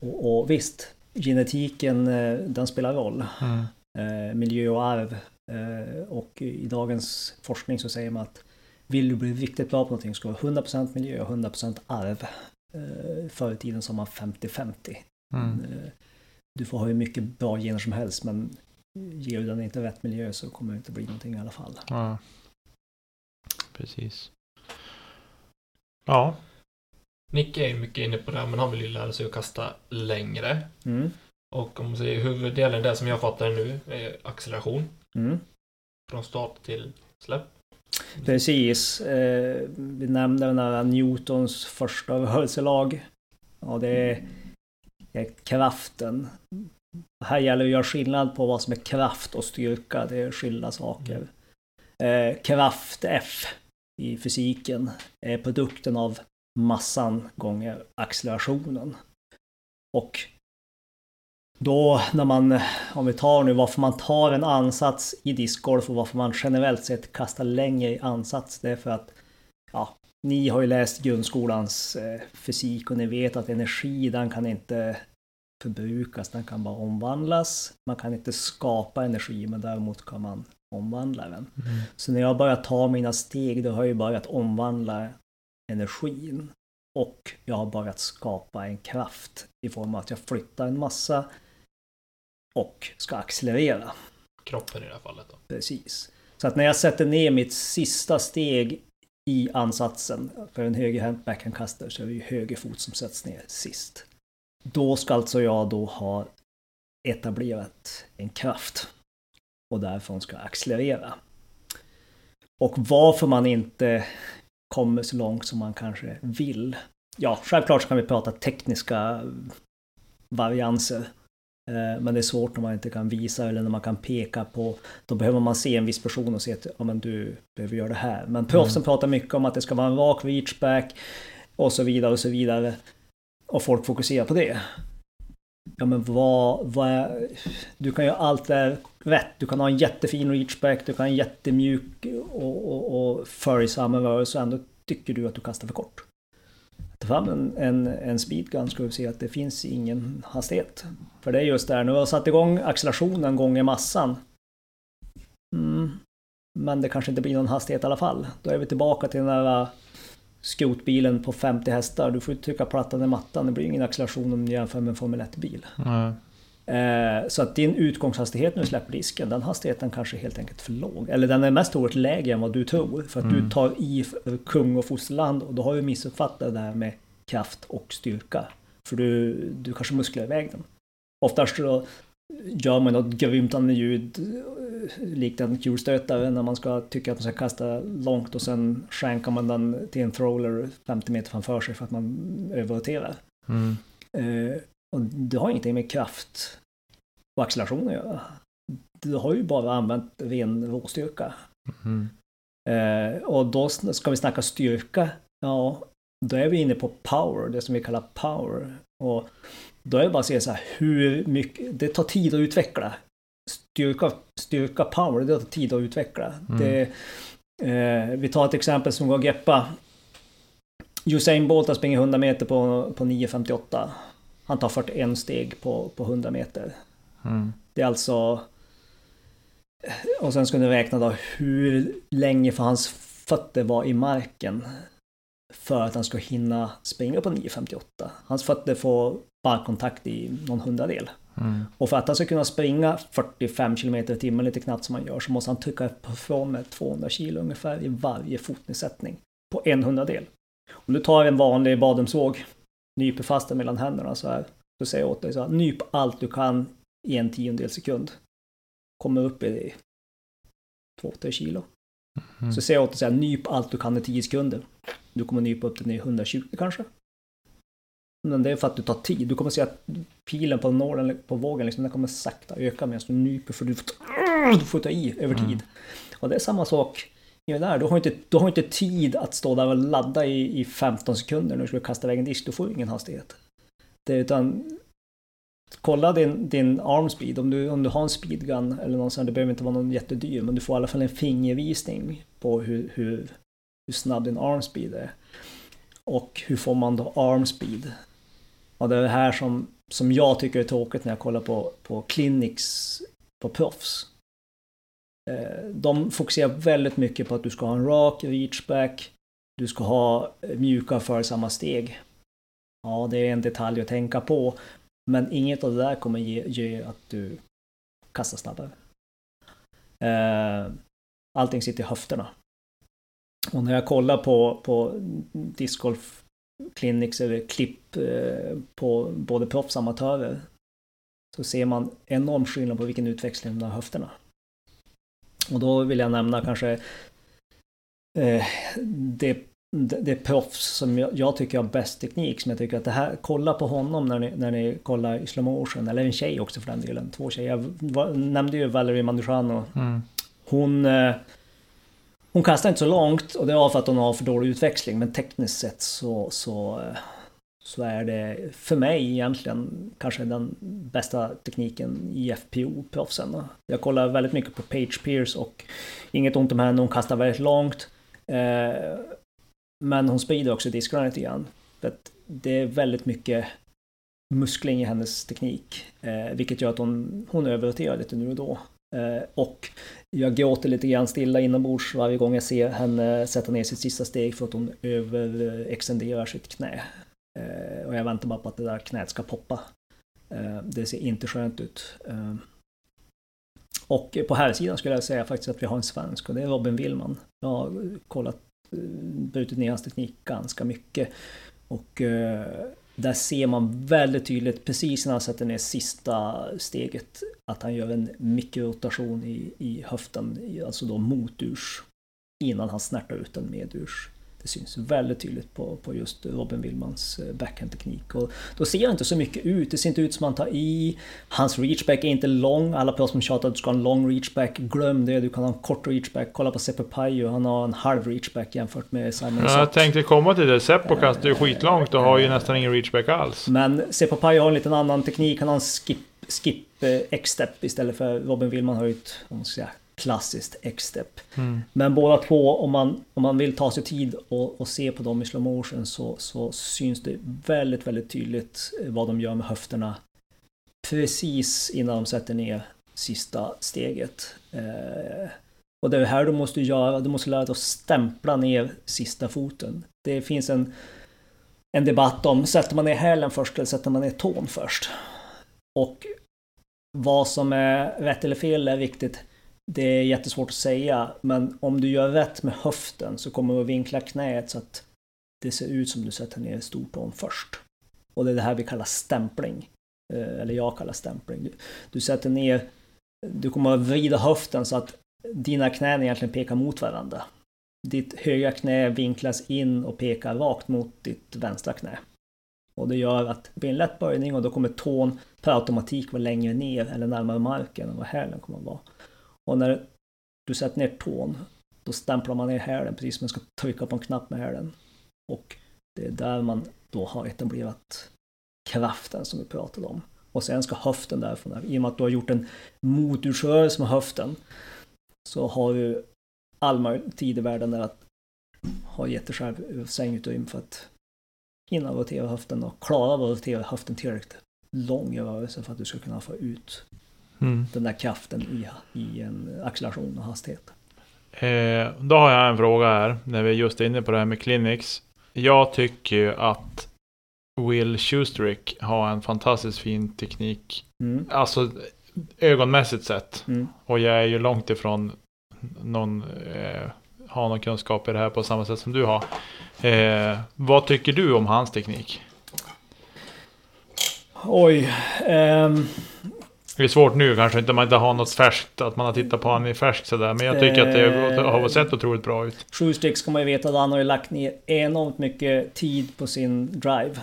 Och, och visst, genetiken eh, den spelar roll. Mm. Eh, miljö och arv. Eh, och i dagens forskning så säger man att vill du bli riktigt bra på någonting ska du ha 100% miljö och 100% arv. Eh, förr i tiden sa man 50-50. Mm. Eh, Du får ha hur mycket bra gener som helst men ger du den inte rätt miljö så kommer det inte bli någonting i alla fall. Ja. Precis. Ja. Nicke är ju mycket inne på det här, men han vill ju lära sig att kasta längre. Mm. Och om man säger huvuddelen, det som jag fattar nu, är acceleration. Mm. Från start till släpp. Precis. Eh, vi nämnde den här Newtons första rörelselag. Ja, det är, det är kraften. Här gäller det att göra skillnad på vad som är kraft och styrka. Det är skilda saker. Eh, kraft F i fysiken är produkten av massan gånger accelerationen. Och då när man, om vi tar nu varför man tar en ansats i discgolf och varför man generellt sett kastar längre i ansats. Det är för att, ja, ni har ju läst grundskolans eh, fysik och ni vet att energi den kan inte förbrukas, den kan bara omvandlas. Man kan inte skapa energi men däremot kan man omvandla den. Så när jag börjar ta mina steg då har jag ju börjat omvandla energin. Och jag har börjat skapa en kraft i form av att jag flyttar en massa och ska accelerera. Kroppen i det här fallet då. Precis. Så att när jag sätter ner mitt sista steg i ansatsen för en högerhänt backhandkastare så är det ju höger fot som sätts ner sist. Då ska alltså jag då ha etablerat en kraft och därifrån ska jag accelerera. Och varför man inte kommer så långt som man kanske vill. Ja, självklart så kan vi prata tekniska varianser. Eh, Men det är svårt när man inte kan visa eller när man kan peka på. Då behöver man se en viss person och se att ja, men du behöver göra det här. Men proffsen pratar mycket om att det ska vara en rak reachback och så vidare och så vidare. Och folk fokuserar på det. Ja men vad, vad Du kan göra allt där rätt. Du kan ha en jättefin reachback, du kan ha en jättemjuk och, och, och följsam rörelse ändå tycker du att du kastar för kort. Fram en, en, en speedgun skulle vi se att det finns ingen hastighet. För det är just där, nu har jag satt igång accelerationen gånger massan. Mm. Men det kanske inte blir någon hastighet i alla fall. Då är vi tillbaka till den där skrotbilen på 50 hästar. Du får ju trycka plattan i mattan. Det blir ingen acceleration om du jämför med en Formel 1-bil. Mm. Eh, så att din utgångshastighet när du släpper disken, den hastigheten kanske är helt enkelt för låg. Eller den är mest oerhört lägre än vad du tror. För att Mm. du tar i kung och fosterland och då har du missuppfattat det här med kraft och styrka. För du, du kanske musklar iväg den. Oftast så gör man något grymtande ljud eh, likt en kulstötare när man ska tycka att man ska kasta långt och sen skänkar man den till en thrower 50 meter framför sig för att man överroterar. Mm. Och det har ingenting med kraft och acceleration att göra. Du har ju bara använt ren råstyrka. Mm. Eh, och då ska vi snacka styrka. Ja, då är vi inne på power, det som vi kallar power. Och då är det bara att säga så här, hur mycket, det tar tid att utveckla. Styrka, styrka power, det tar tid att utveckla. Mm. Det, eh, vi tar ett exempel som går att greppa. Usain Bolt har sprungit 100 meter på, på 9.58. Han tar 41 steg på, på 100 meter. Mm. Det är alltså... Och sen ska du räkna då hur länge för hans fötter var i marken. För att han ska hinna springa på 9.58. Hans fötter får barkontakt i någon hundradel. Mm. Och för att han ska kunna springa 45 km i timmen lite knappt som han gör så måste han trycka ifrån med 200 kilo ungefär i varje fotnedsättning. På en hundradel. Om du tar en vanlig badrumsvåg, nyper fast den mellan händerna så här. Så säger jag åt dig så här, nyp allt du kan i en tiondel sekund. Kommer upp i 2-3 kilo. Mm. Så säger jag åt dig så här, nyp allt du kan i 10 sekunder. Du kommer nypa upp den i 120 kanske. Men det är för att du tar tid. Du kommer se att pilen på nålen på vågen liksom, den kommer sakta öka medan du nyper för du får, ta, du får ta i över tid. Mm. Och det är samma sak i där. Du har inte, du har inte tid att stå där och ladda i, i 15 sekunder när du ska kasta iväg en disk. Du får ingen hastighet. Det, utan kolla din, din arm speed. Om du, om du har en speedgun eller något det behöver inte vara någon jättedyr, men du får i alla fall en fingervisning på hur, hur, hur snabb din arm speed är. Och hur får man då arm speed? Och det är det här som, som jag tycker är tråkigt när jag kollar på, på clinics på proffs. Eh, de fokuserar väldigt mycket på att du ska ha en rak reachback, du ska ha mjuka för samma steg. Ja, det är en detalj att tänka på, men inget av det där kommer ge, ge att du kastar snabbare. Eh, Allting sitter i höfterna. Och när jag kollar på, på discgolf clinics eller klipp eh, på både proffs och amatörer så ser man enorm skillnad på vilken utväxling de har höfterna. Och då vill jag nämna kanske eh, det, det, det proffs som jag, jag tycker har bäst teknik som jag tycker att det här, kolla på honom när ni, när ni kollar i slow motion, eller en tjej också för den delen, två tjejer. Jag var, nämnde ju Valerie Manduciano. Mm. Hon, eh, hon kastar inte så långt och det var för att hon har för dålig utväxling men tekniskt sett så, så, eh, så är det för mig egentligen kanske den bästa tekniken i FPO-proffsen. Jag kollar väldigt mycket på Page Pierce och inget ont om henne, hon kastar väldigt långt. Eh, Men hon sprider också diskarna lite grann. För det är väldigt mycket muskling i hennes teknik. Eh, vilket gör att hon, hon överroterar lite nu och då. Eh, och jag gråter lite grann stilla inombords varje gång jag ser henne sätta ner sitt sista steg för att hon överextenderar sitt knä. Eh, och jag väntar bara på att det där knät ska poppa. Eh, det ser inte skönt ut. Eh, och på här sidan skulle jag säga faktiskt att vi har en svensk och det är Robin Willman. Jag har kollat, eh, brutit ner hans teknik ganska mycket. Och eh, där ser man väldigt tydligt, precis när han sätter ner sista steget, att han gör en mikrorotation i, i höften, alltså då moturs, innan han snärtar ut den medurs. Det syns väldigt tydligt på, på just Robin Willmans eh, backhandteknik. Och då ser det inte så mycket ut, det ser inte ut som han tar i. Hans reachback är inte lång, alla pratar som tjatar att du ska ha en lång reachback. Glöm det, du kan ha en kort reachback. Kolla på Seppo Pajo, han har en halv reachback jämfört med Simon Ja, jag tänkte komma till det. Seppo kastar ju skitlångt och har ju nästan ingen reachback alls. Men Seppo Pajo har en liten annan teknik. Han har en skip, skip eh, X-step istället för Robin Willman har ju ett säga, klassiskt X-step. Mm. Men båda två, om man, om man vill ta sig tid och, och se på dem i slow motion så, så syns det väldigt, väldigt tydligt eh, vad de gör med höfterna. Precis innan de sätter ner sista steget. Eh, och det är här du måste göra, du måste lära dig att stämpla ner sista foten. Det finns en, en debatt om, sätter man ner hälen först eller sätter man ner tån först? Och vad som är rätt eller fel är viktigt. Det är jättesvårt att säga, men om du gör rätt med höften så kommer du att vinkla knät så att det ser ut som du sätter ner stortån först. Och det är det här vi kallar stämpling. Eh, eller jag kallar stämpling. Du, du sätter ner, du kommer att vrida höften så att dina knän egentligen pekar mot varandra. Ditt högra knä vinklas in och pekar rakt mot ditt vänstra knä. Och det gör att det blir en lätt böjning och då kommer tån per automatik vara längre ner eller närmare marken än vad hälen kommer att vara. Och när du sätter ner tån, då stämplar man ner hälen precis som man ska trycka på en knapp med hälen. Och det är där man då har etablerat kraften som vi pratade om. Och sen ska höften därifrån, i och med att du har gjort en motursrörelse med höften, så har du all möjlig tid i världen där att ha gett dig själv sängutrymme för att hinna rotera höften och klara av att rotera höften tillräckligt lång i rörelse för att du ska kunna få ut Mm. den där kraften i, i en acceleration och hastighet. Eh, då har jag en fråga här, när vi är just inne på det här med clinics. Jag tycker ju att Will Schusterick har en fantastiskt fin teknik. Mm. Alltså ögonmässigt sett. Mm. Och jag är ju långt ifrån någon, eh, har någon kunskap i det här på samma sätt som du har. Eh, vad tycker du om hans teknik? Oj. ehm, Det är svårt nu kanske inte man inte har något färskt, att man har tittat på honom i färskt sådär. Men jag tycker att det har sett otroligt bra ut. Shoestick ska man ju veta att han har ju lagt ner enormt mycket tid på sin drive.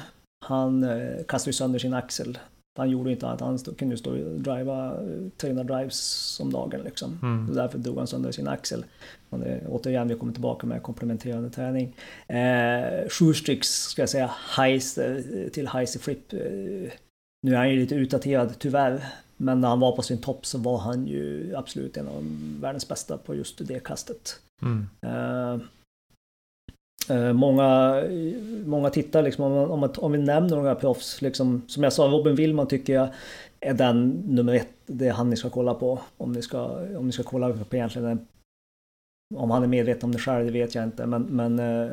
han eh, kastade ju sönder sin axel. Han gjorde inte annat, han kunde ju stå och driva eh, 300 drives om dagen liksom. Mm. Därför drog han sönder sin axel. Och det, återigen, vi kommer tillbaka med komplementerande träning. Eh, Shoestricks, ska jag säga, Heise, till Heise Flip. Eh, nu är han ju lite utdaterad, tyvärr. Men när han var på sin topp så var han ju absolut en av världens bästa på just det kastet. Mm. Eh, många, många tittar liksom, om, om, om vi nämner några proffs, liksom, som jag sa, Robin Willman tycker jag är den nummer ett, det är han ni ska kolla på. Om ni ska, om ni ska kolla på egentligen om han är medveten om det själv, det vet jag inte. Men, men eh,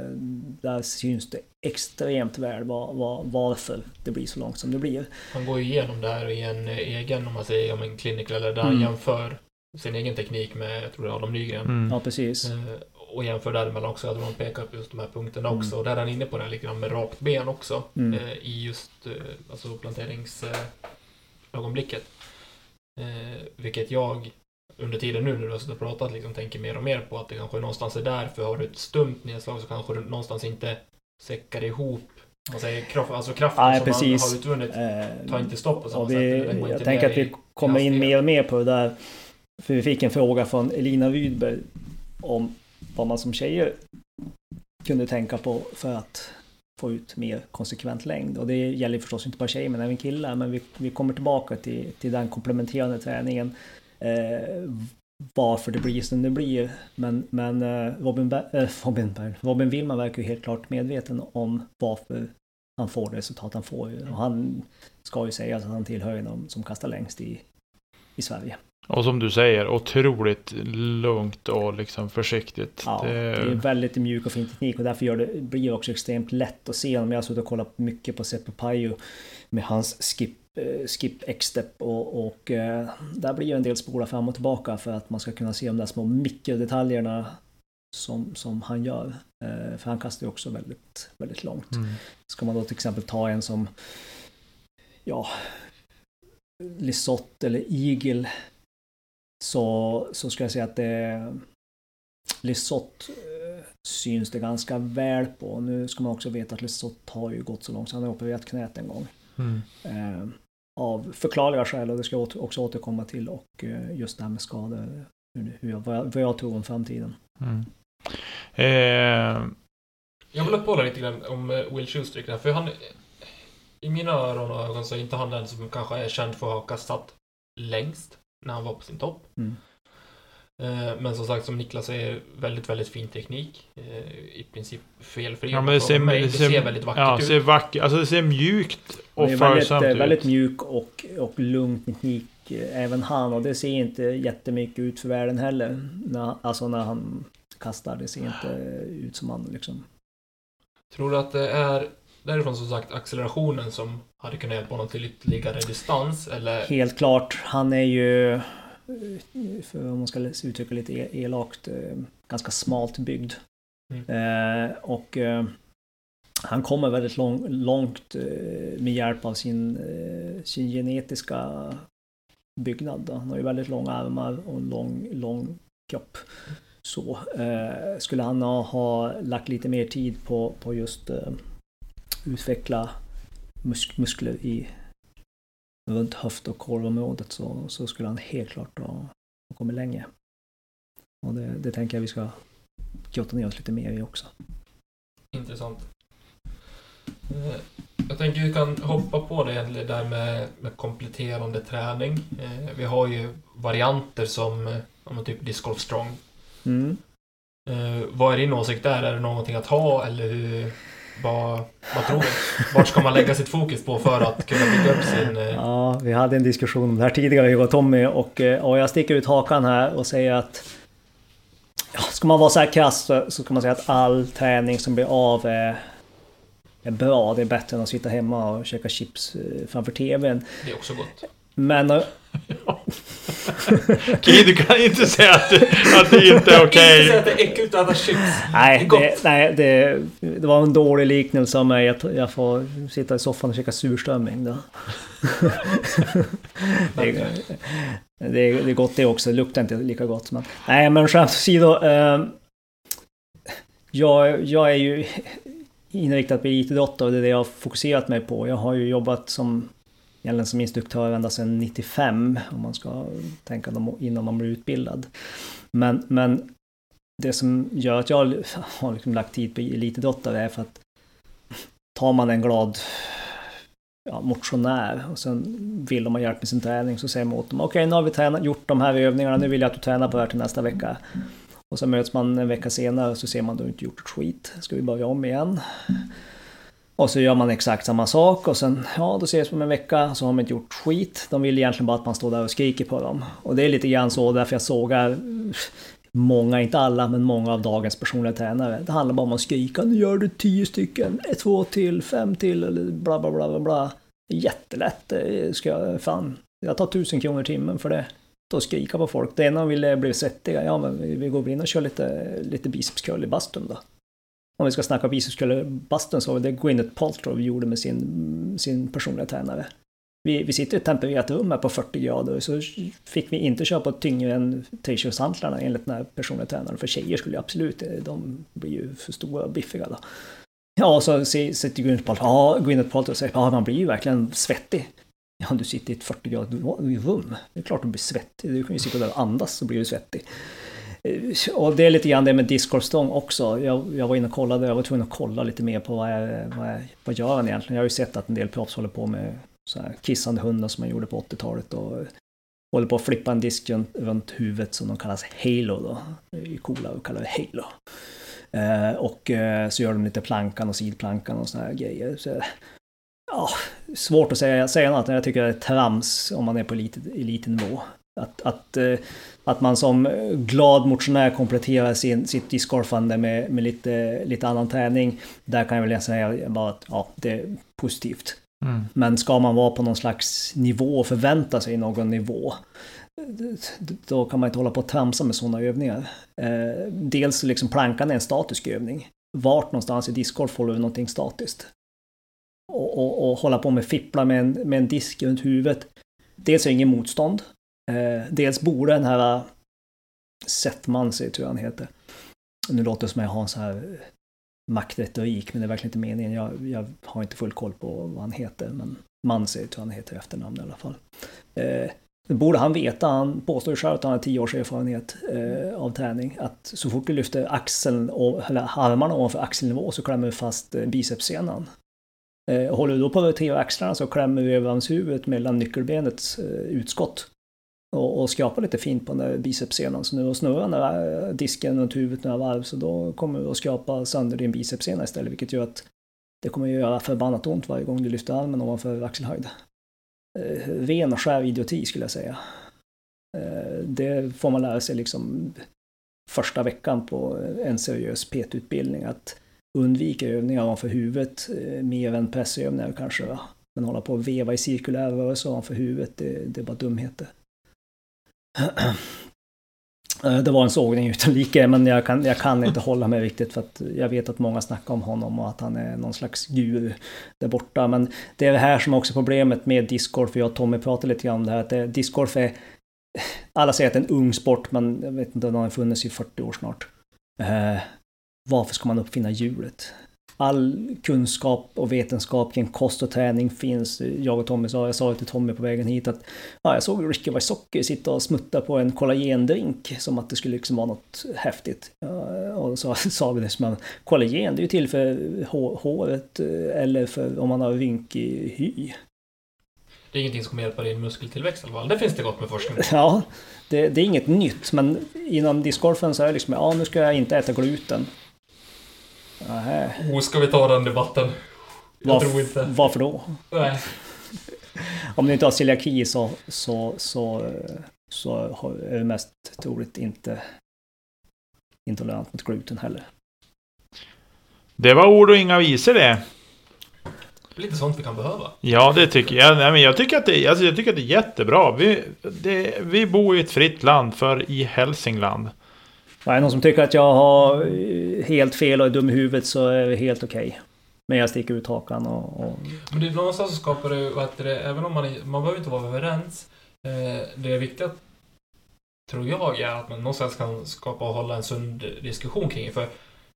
där syns det extremt väl var, var, varför det blir så långt som det blir. Han går ju igenom det här i en egen, om man säger, om en clinical, eller där han Mm. jämför sin egen teknik med, jag tror det är Adam Nygren. Mm. Ja, precis. Eh, Och jämför däremellan också, att de pekar på just de här punkterna Mm. också. Och där är han inne på det här lite grann med rakt ben också. Mm. Eh, I just eh, alltså planteringsögonblicket. Ögonblicket. vilket jag under tiden nu när du har suttit och pratat liksom tänker mer och mer på att det kanske någonstans är där. För har du ett stumt nedslag så kanske du någonstans inte säckar ihop man säger, kraft, alltså kraften Nej, som precis. man har utvunnit Eh, tar inte stopp på samma och sätt. vi, går jag inte tänker att vi kommer in mer och mer på det där. För vi fick en fråga från Elina Rydberg om vad man som tjejer kunde tänka på för att få ut mer konsekvent längd. Och det gäller förstås inte bara tjejer men även killar. Men vi, vi kommer tillbaka till, till den komplementerande träningen. Eh, varför det blir som det blir. Men, men eh, Robin, eh, Robin, Robin Willman verkar ju helt klart medveten om varför han får det resultat han får. Och han ska ju säga att han tillhör de som kastar längst i, i Sverige. Och som du säger, otroligt lugnt och liksom försiktigt. Ja, det är det, väldigt mjuk och fin teknik och därför gör det, blir det också extremt lätt att se honom. Jag har suttit och kollat mycket på Seppo Pajo med hans skip, skip X-step och, och eh, där blir ju en del spolar fram och tillbaka för att man ska kunna se de där små mikrodetaljerna som, som han gör. Eh, för han kastar ju också väldigt, väldigt långt. mm. Ska man då till exempel ta en som ja, Lisotte eller Eagle så, så ska jag säga att det Lisotte eh, syns det ganska väl på. Nu ska man också veta att Lisotte har ju gått så långt så han har opererat knät en gång. Mm. Av förklarliga skäl och det ska jag också återkomma till och eh, just det här med skador. Hur, jag, vad, jag, vad jag tror om framtiden. Mm. Eh, Jag vill uppehålla lite grann om eh, Will Schustrick där, för han... I mina öron och ögon så är inte han den som kanske är känd för att ha kastat längst när han var på sin topp. Mm. Eh, Men som sagt, som Niklas säger, väldigt, väldigt fin teknik. Eh, I princip felfri. ja, men det ser, mig. det det ser väldigt vackert ja, ut. ser vackert Alltså det ser mjukt och följsamt eh, ut. väldigt mjuk och, och lugn teknik även han och det ser inte jättemycket ut för världen heller. När, alltså när han kastar, det ser inte ut som han liksom... Tror du att det är därifrån som sagt accelerationen som hade kunnat hjälpa honom till ytterligare distans? Eller Helt klart, han är ju, för om man ska uttrycka lite e- elakt, eh, ganska smalt byggd. Mm. Eh, och eh, han kommer väldigt lång, långt med hjälp av sin, sin genetiska byggnad. Då. Han har ju väldigt långa armar och en lång, lång kropp. Så eh, skulle han ha, ha lagt lite mer tid på, på just eh, utveckla musk, muskler i runt höft och korvområdet så, så skulle han helt klart ha, ha kommit längre. Och det, det tänker jag vi ska grotta ner oss lite mer i också. intressant. Eh, Jag tänker vi kan hoppa på det där med, med kompletterande träning. Eh, Vi har ju varianter som eh, typ disc golf strong. Mm. Vad är din åsikt där? Är det någonting att ha eller hur? Vad, vad tror du? Vart ska man lägga sitt fokus på för att kunna bygga upp sin... Eh, Ja, vi hade en diskussion om det här tidigare, jag och Tommy, och, eh, och jag sticker ut hakan här och säger att ja, ska man vara så här krass så, så kan man säga att all träning som blir av är, är bra. Det är bättre än att sitta hemma och käka chips eh, framför TVn. det är också gott. Men eh, Okej, du kan inte säga att, det- att det inte är okej. Inte säga att det är äckligt att äta chips. Det Nej, gott. det, nej det, det var en dålig liknelse av mig. Jag, jag får sitta i soffan och käka surströmming då. det, är- det, det är gott det också. Det luktar inte lika gott. Men, nej, men skämt åsido. Eh, jag, jag är ju inriktat på elitidrott och det är det jag har fokuserat mig på. Jag har ju jobbat som, egentligen som instruktör ända sedan 95 om man ska tänka dem innan man blir utbildad. Men, men det som gör att jag har liksom lagt tid på elitidrottare är för att tar man en glad ja, motionär och sen vill de ha hjälp med sin träning så säger man åt dem okej okay, nu har vi tränat, gjort de här övningarna, nu vill jag att du tränar på det här till nästa vecka. Och så möts man en vecka senare och så ser man att du inte gjort ett skit. Ska vi börja om igen? Och så gör man exakt samma sak och sen, ja då ses man om en vecka så har man inte gjort skit. De vill egentligen bara att man står där och skriker på dem. Och det är lite grann så därför jag sågar många, inte alla, men många av dagens personliga tränare. Det handlar bara om att skrika, nu gör du tio stycken, två till, fem till, eller bla bla bla bla bla. Jättelätt, ska jag, fan, jag tar tusen kronor i timmen för det. Då skrika på folk. Det ena de ville bli svettiga, ja men vi går in och kör lite, lite bicepscurl i bastun då. Om vi ska snacka bicepscurl bastun så var det Gwyneth Paltrow gjorde med sin, sin personliga tränare. Vi, vi sitter i ett tempererat rum här på 40 grader så fick vi inte köra på tyngre än t-shirtshantlarna enligt den här personliga tränaren. För tjejer skulle ju absolut, eh, de blir ju för stora och biffiga då. Ja, så sitter Gwyneth Paltrow, ja, Gwyneth Paltrow säger, ja man blir ju verkligen svettig. Ja, du sitter i ett 40 grader rum. Det är klart du blir svettig. Du kan ju sitta där och andas så blir du svettig. Eh, och det är lite grann det med discgolfstång också. Jag, jag var inne och kollade, jag var tvungen att kolla lite mer på vad, jag, vad, jag, vad gör han egentligen. Jag har ju sett att en del proffs håller på med så här kissande hundar som man gjorde på 80-talet och håller på att flippa en disk runt huvudet som de kallas Halo då. Det är ju coola att kalla det Halo. Eh, och eh, så gör de lite plankan och sidplankan och såna här grejer. Så, ja, svårt att säga, säga något, jag tycker det är trams om man är på elit, elitnivå. Att, att, eh, att man som glad motionär kompletterar sin, sitt discgolfande med, med lite, lite annan träning. Där kan jag väl säga bara att ja, det är positivt. Mm. Men ska man vara på någon slags nivå och förvänta sig någon nivå, då kan man inte hålla på och tramsa med sådana övningar. Eh, dels liksom plankan är en statisk övning. Vart någonstans i discgolf håller du någonting statiskt? Och, och, och hålla på med fippla med en, med en disk runt huvudet. Dels är det ingen motstånd. Eh, dels borde den här eh, Settmansi, tror jag han heter. Nu låter det som att jag har en sån här eh, maktretorik, men det är verkligen inte meningen. Jag, jag har inte full koll på vad han heter, men Mansi tror jag han heter i efternamn i alla fall. Eh, det borde han veta, han påstår ju själv att han har tio års erfarenhet eh, av träning. Att så fort du lyfter axeln, eller armarna ovanför axelnivå så klämmer du fast eh, bicepssenan. Eh, håller du då på att rotera axlarna så klämmer du överarmshuvudet mellan nyckelbenets eh, utskott och, och skrapa lite fint på den där bicepssenan. Så nu och snurrar den där eh, disken runt huvudet några varv så då kommer du att skrapa sönder din bicepssena istället vilket gör att det kommer att göra förbannat ont varje gång du lyfter armen ovanför axelhöjd. Eh, ren och skär idioti skulle jag säga. Eh, det får man lära sig liksom första veckan på en seriös PT-utbildning att undvika övningar ovanför huvudet eh, mer än pressövningar kanske. Men hålla på och veva i cirkulär rörelse ovanför huvudet, det, det är bara dumheter. Eh, det var en sågning utan like, men jag kan, jag kan inte hålla mig riktigt för att jag vet att många snackar om honom och att han är någon slags guru där borta. Men det är det här som också är problemet med discgolf, för jag och Tommy pratade lite grann om det här, att discgolf är... Alla säger att det är en ung sport, men jag vet inte, den har funnits i 40 år snart. Eh, varför ska man uppfinna hjulet? All kunskap och vetenskap kring kost och träning finns. Jag och Tommy sa, jag sa till Tommy på vägen hit att ja, jag såg Ricky Wysocki sitta och smutta på en kollagendrink som att det skulle liksom vara något häftigt. Och så sa vi det som att kollagen det är ju till för håret eh, eller för om man har rynkig hy. Det är ingenting som kommer hjälpa din muskeltillväxt i alla fall. Det finns det gott med forskning. Ja, det, det är inget nytt men inom discgolfen så är det liksom, ja nu ska jag inte äta gluten. Oh, ska vi ta den debatten? Jag Varf tror inte. Varför då? Nej. Om du inte har celiaki så, så, så, så är du mest troligt inte intolerant mot gluten heller. Det var ord och inga visor det. Lite sånt vi kan behöva. Ja, det tycker jag. Nej, men jag, tycker att det, alltså, jag tycker att det är jättebra. Vi, det, vi bor i ett fritt land, för i Hälsingland är det någon som tycker att jag har eh, helt fel och är dum i huvudet så är det helt okej. Okay. Men jag sticker ut hakan och... och... Men det är någonstans så skapar det, att det, även om man, man behöver inte vara överens. Eh, det är viktigt, tror jag, är att man någonstans kan skapa och hålla en sund diskussion kring det. För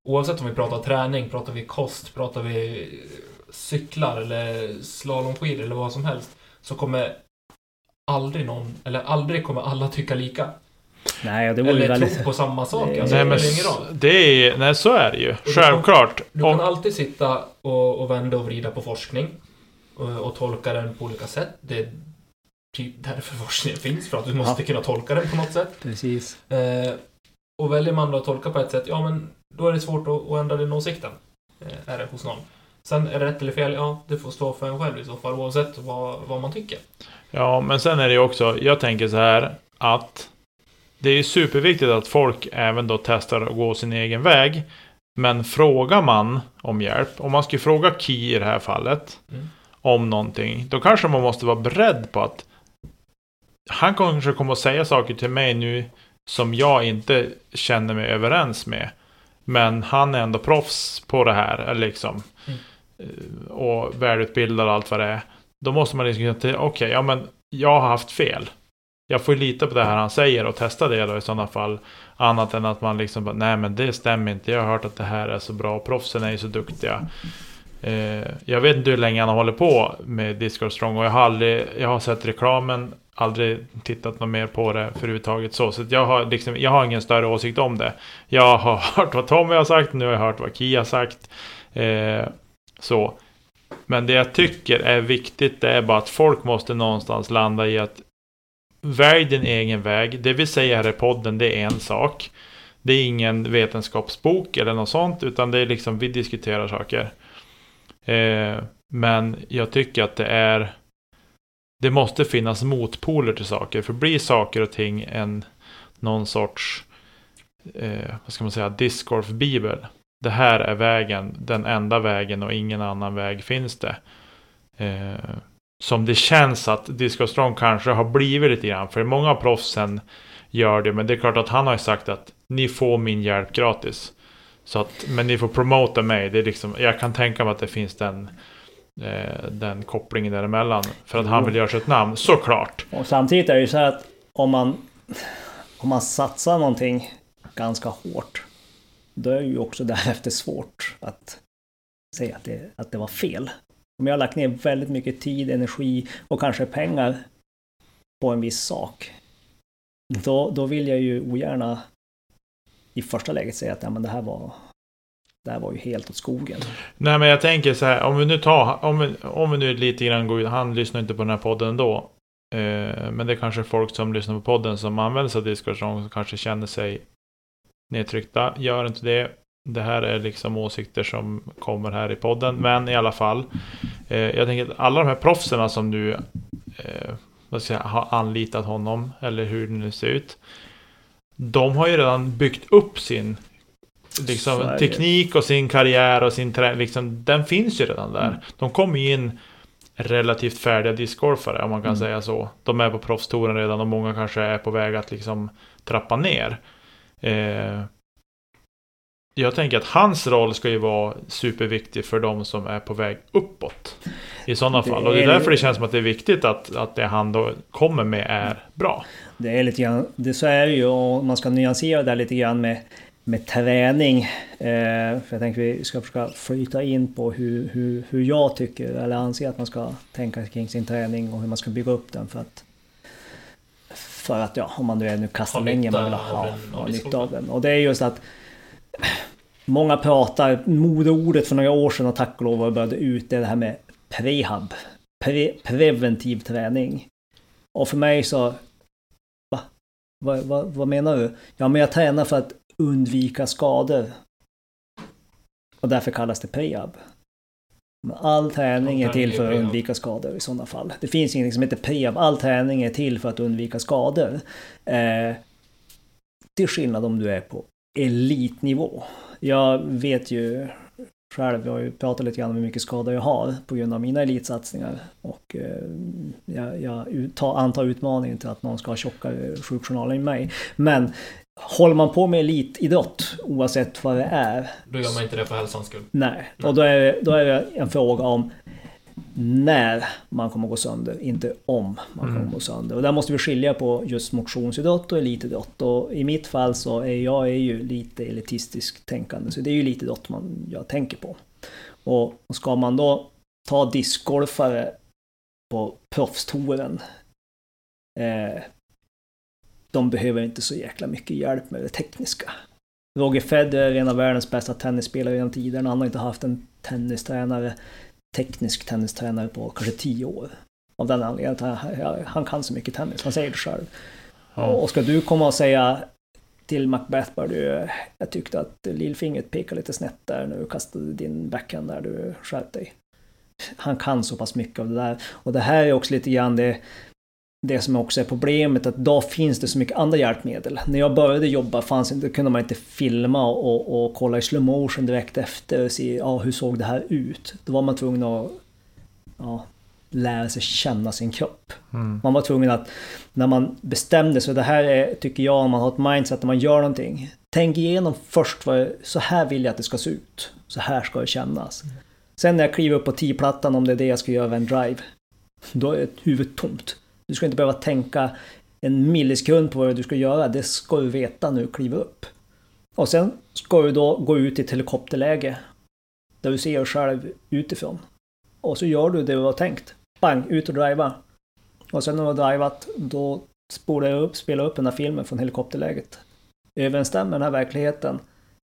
oavsett om vi pratar träning, pratar vi kost, pratar vi cyklar eller slalomskidor eller vad som helst, så kommer aldrig någon, eller aldrig kommer alla tycka lika. Nej, det vore ju Eller väldigt... tro på samma sak. Nej, Alltså, Nej, men det är, nej, så är det ju. du kan- Självklart. Du kan alltid sitta och, och vända och vrida på forskning och, och tolka den på olika sätt. Det är typ därför forskningen finns, för att du måste Ja. kunna tolka den på något sätt. Precis. Eh, och väljer man då att tolka på ett sätt, ja men då är det svårt att, att ändra den åsikten. Eh, är det hos någon. Sen är det rätt eller fel, ja det får stå för en själv i så fall oavsett vad, vad man tycker. ja, men sen är det ju också, jag tänker så här att det är superviktigt att folk även då testar att gå sin egen väg. Men frågar man om hjälp, om man skulle fråga Ki i det här fallet Mm. om någonting, då kanske man måste vara beredd på att han kanske kommer att säga saker till mig nu som jag inte känner mig överens med. Men han är ändå proffs på det här, eller liksom. Mm. Eh, Och välutbildad och allt vad det är. Då måste man liksom tänka, okej, ja men jag har haft fel. Jag får lita på det här han säger och testa det då i sådana fall. Annat än att man liksom bara, nej men det stämmer inte. Jag har hört att det här är så bra. Proffsen är ju så duktiga. Eh, jag vet inte hur länge han har hållit på med Discord Strong och jag har aldrig, jag har sett reklamen, aldrig tittat något mer på det förhuvudtaget så. Så att jag har liksom, jag har ingen större åsikt om det. Jag har hört vad Tommy har sagt, nu har jag hört vad Kia har sagt. Eh, så. Men det jag tycker är viktigt, det är bara att folk måste någonstans landa i att välj din egen väg. Det vi säger här i podden, det är en sak. Det är ingen vetenskapsbok eller något sånt, utan det är liksom, vi diskuterar saker. Eh, men jag tycker att det är det måste finnas motpoler till saker. För blir saker och ting en någon sorts eh, vad ska man säga, discgolf-bibel. Det här är vägen, den enda vägen och ingen annan väg finns det. Eh, som det känns att Disco Strong kanske har blivit lite grann. För många av proffsen gör det. Men det är klart att han har ju sagt att ni får min hjälp gratis. Så att, men ni får promota mig. Det är liksom, jag kan tänka mig att det finns den, eh, den kopplingen däremellan. För att han vill göra sig ett namn, såklart. Och samtidigt är det ju så här att om man, om man satsar någonting ganska hårt. Då är det ju också därefter svårt att säga att det, att det var fel. Om jag har lagt ner väldigt mycket tid, energi och kanske pengar på en viss sak. Då, då vill jag ju ogärna i första läget säga att ja, men det här var det här var ju helt åt skogen. Nej men jag tänker så här, om vi nu tar, om vi, om vi nu lite grann går ut, han lyssnar inte på den här podden då. Eh, men det är kanske folk som lyssnar på podden som använder sig av Discord som kanske känner sig nedtryckta. Gör inte det. Det här är liksom åsikter som kommer här i podden. Men i alla fall. Eh, jag tänker att alla de här proffsen som nu eh, vad ska jag har anlitat honom. Eller hur det nu ser ut. De har ju redan byggt upp sin liksom, teknik och sin karriär och sin trä, liksom, Den finns ju redan där. Mm. De kommer in relativt färdiga discgolfare om man kan Mm. säga så. De är på proffstouren redan och många kanske är på väg att liksom trappa ner. Eh, jag tänker att hans roll ska ju vara superviktig för de som är på väg uppåt. I sådana fall. Och det är är- därför det känns som att det är viktigt att, att det han då kommer med är bra. Det är lite grann, det så är det ju och man ska nyansera det lite grann med, med träning. Eh, jag tänkte vi ska försöka flyta in på hur, hur, hur jag tycker eller anser att man ska tänka kring sin träning och hur man ska bygga upp den för att för att ja, om man nu är nu kastar nytta man vill ha, ha av nytta av den. Och det är just att Många pratar, modeordet för några år sedan och tack och lov var började ut det är det här med prehab. Pre, preventiv träning. Och för mig så... Va? Vad, vad, vad menar du? Ja, men jag tränar för att undvika skador. Och därför kallas det prehab. Men all träning är till för att undvika skador i sådana fall. Det finns inget som heter prehab. All träning är till för att undvika skador. Eh, till skillnad om du är på elitnivå. Jag vet ju själv, jag har ju pratat lite grann om hur mycket skador jag har på grund av mina elitsatsningar. Och eh, jag, jag antar utmaningen till att någon ska ha tjockare sjukjournaler än mig. Men håller man på med elitidrott, oavsett vad det är, Då gör man inte det för hälsans skull. Nej, och då är, det- då är det en fråga om när man kommer gå sönder, inte om man kommer Mm. gå sönder. Och där måste vi skilja på just motionsidrott och elitidrott. Och i mitt fall så är jag är ju lite elitistisk tänkande, så det är ju elitidrott man, jag tänker på. Och ska man då ta discgolfare på proffstouren eh, de behöver inte så jäkla mycket hjälp med det tekniska. Roger Federer är en av världens bästa tennisspelare genom tiderna. Han har inte haft en tennistränare, teknisk tennistränare på kanske tio år. Av den anledningen att han, han kan så mycket tennis, han säger det själv. Ja. Och ska du komma och säga till Macbeth bara du, jag tyckte att lillfingret pekade lite snett där när du kastade din backhand där, du skärp dig. Han kan så pass mycket av det där. Och det här är också lite grann det, det som också är problemet, att idag finns det så mycket andra hjälpmedel. När jag började jobba fanns inte, kunde man inte filma och, och kolla i slow motion direkt efter och se ja, hur såg det här ut. Då var man tvungen att ja, lära sig känna sin kropp. Mm. Man var tvungen att, när man bestämde sig, det här är, tycker jag, om man har ett mindset när man gör någonting. Tänk igenom först, vad, så här vill jag att det ska se ut. Så här ska det kännas. Sen när jag kliver upp på 10-plattan, om det är det jag ska göra en drive, då är huvudet tomt. Du ska inte behöva tänka en millisekund på vad du ska göra, det ska du veta när du kliver upp. Och sen ska du då gå ut i ett helikopterläge, där du ser dig själv utifrån. Och så gör du det du har tänkt. Bang, ut och driva. Och sen när du har drivat, då spolar jag upp, spelar upp den här filmen från helikopterläget. Överensstämmer den här verkligheten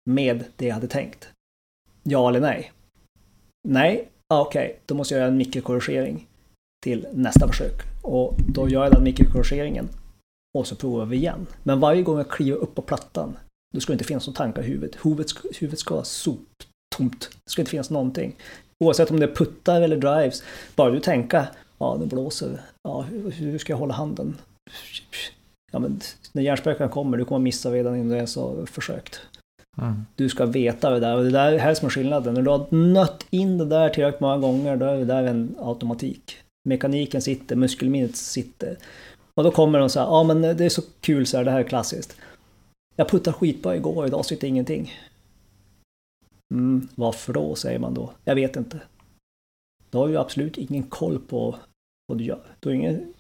med det jag hade tänkt? Ja eller nej? Nej? Ah, Okej, då måste jag göra en mikrokorrigering till nästa försök. Och då gör jag den mikrokorrigeringen. Och så provar vi igen. Men varje gång jag kliver upp på plattan, då ska det inte finnas några tankar i huvudet. Huvudet ska, huvudet ska vara soptomt. Det ska inte finnas någonting. Oavsett om det är puttar eller drives. Bara du tänka, ja det blåser. Ja, hur, hur ska jag hålla handen? Ja men när hjärnspöken kommer, du kommer missa redan innan du ens har försökt. Mm. Du ska veta det där och det där är här som är skillnaden. När du har nött in det där tillräckligt många gånger, då är det där en automatik. Mekaniken sitter, muskelminnet sitter. Och då kommer de så här, ja men det är så kul så här, det här är klassiskt. Jag puttade skitbra igår, idag sitter ingenting. Mm, varför då, säger man då. Jag vet inte. Du har ju absolut ingen koll på vad du gör. Du har ingen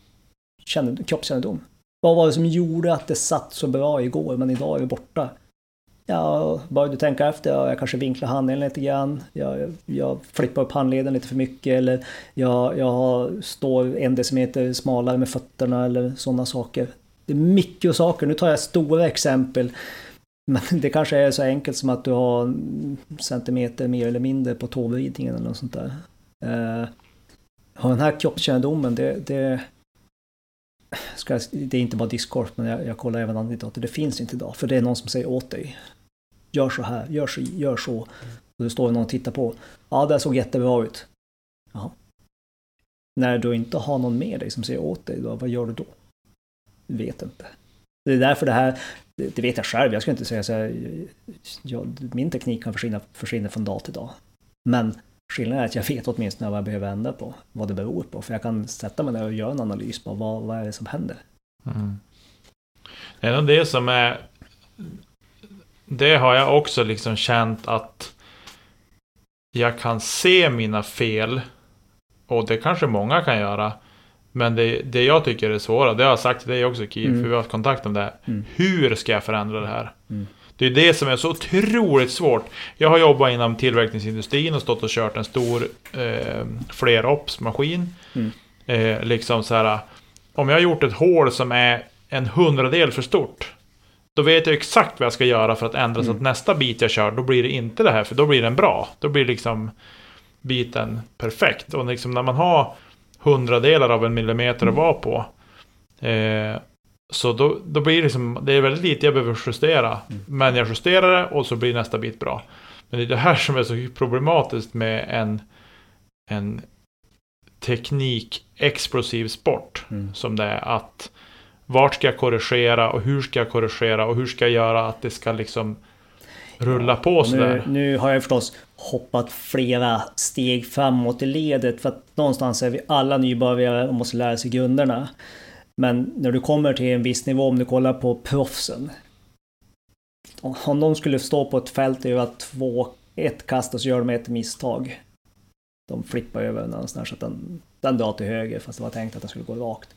kroppskännedom. Vad var det som gjorde att det satt så bra igår, men idag är det borta? Ja, bara du tänker efter, ja, jag kanske vinklar handleden lite grann. Jag, jag flippar upp handleden lite för mycket eller jag, jag står en decimeter smalare med fötterna eller sådana saker. Det är mycket saker, nu tar jag stora exempel. Men det kanske är så enkelt som att du har en centimeter mer eller mindre på tåvridningen eller något sånt där. Uh, och den här kroppskännedomen, det, det, ska, det är inte bara Discord, men jag, jag kollar även andra idrotter. Det finns inte idag, för det är någon som säger åt dig. Gör så här, gör så, gör så. Och det står någon och tittar på. Ja, det såg jättebra ut. Jaha. När du inte har någon med dig som säger åt dig, då, vad gör du då? Du vet inte. Det är därför det här, det, vet jag själv, jag ska inte säga så här, jag, min teknik kan försvinna, försvinna från dag till dag. Men skillnaden är att jag vet åtminstone vad jag behöver ändra på, vad det beror på. För jag kan sätta mig ner och göra en analys på vad, vad är det som händer. Mm. Det är nog det som är... Det har jag också liksom känt att jag kan se mina fel. Och det kanske många kan göra. Men det, det jag tycker är svåra, det har jag sagt till dig också Kiv, Mm. för vi har haft kontakt om det. Mm. Hur ska jag förändra det här? Mm. Det är det som är så otroligt svårt. Jag har jobbat inom tillverkningsindustrin och stått och kört en stor eh, fleropsmaskin. Mm. Eh, liksom så här. Om jag har gjort ett hål som är en hundradel för stort. Då vet jag exakt vad jag ska göra för att ändra så Mm. att nästa bit jag kör, då blir det inte det här. För då blir den bra. Då blir liksom biten perfekt. Och liksom när man har hundradelar av en millimeter att vara på. Eh, så då, då blir det liksom, det är väldigt lite jag behöver justera. Mm. Men jag justerar det och så blir nästa bit bra. Men det är det här som är så problematiskt med en, en teknik-explosiv sport. Mm. Som det är att vart ska jag korrigera och hur ska jag korrigera och hur ska jag göra att det ska liksom rulla på Och nu, sådär. nu har jag förstås hoppat flera steg framåt i ledet för att någonstans är vi alla nybörjare och måste lära sig grunderna. Men när du kommer till en viss nivå, om du kollar på proffsen. Om de skulle stå på ett fält och göra två, ett kast och så gör de ett misstag. de flippar över någonstans så att den, den drar till höger fast det var tänkt att den skulle gå rakt.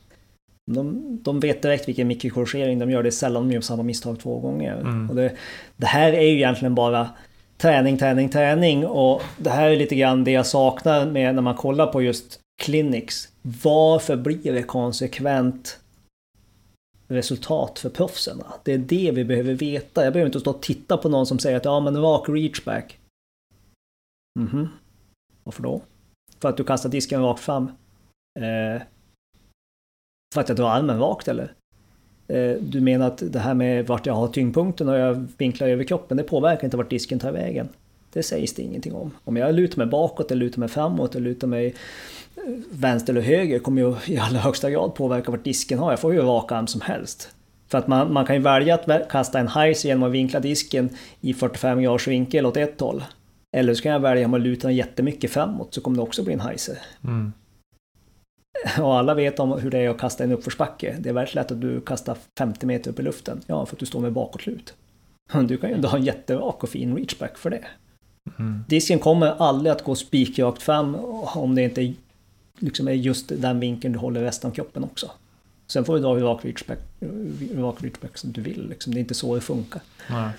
De, de vet direkt vilken mikrokorrigering de gör. Det är sällan de gör samma misstag två gånger. Mm. Och det, det här är ju egentligen bara träning, träning, träning. Och det här är lite grann det jag saknar med när man kollar på just clinics. Varför blir det konsekvent resultat för proffsen? Det är det vi behöver veta. Jag behöver inte stå och titta på någon som säger att ja men rak reachback. Mhm. Varför då? För att du kastar disken rakt fram? Eh, för att jag drar armen rakt eller? Eh, du menar att det här med vart jag har tyngdpunkten och jag vinklar över kroppen, det påverkar inte vart disken tar vägen. Det sägs det ingenting om. Om jag lutar mig bakåt eller lutar mig framåt eller lutar mig eh, vänster eller höger kommer ju i allra högsta grad påverka vart disken har. Jag får ju rak arm som helst. För att man, man kan ju välja att kasta en heiser genom att vinkla disken i 45 graders vinkel åt ett håll. Eller så kan jag välja om att luta den jättemycket framåt så kommer det också bli en heiser. Mm. Och alla vet om hur det är att kasta en uppförsbacke. Det är väldigt lätt att du kastar 50 meter upp i luften. Ja, för att du står med bakåtlut. Du kan ju ändå ha en jätterak och fin reachback för det. Mm. Disken kommer aldrig att gå spikrakt fram om det inte liksom är just den vinkeln du håller resten av kroppen också. Sen får du dra hur rak reachback, rak reachback som du vill. Liksom. Det är inte så det funkar. Nej.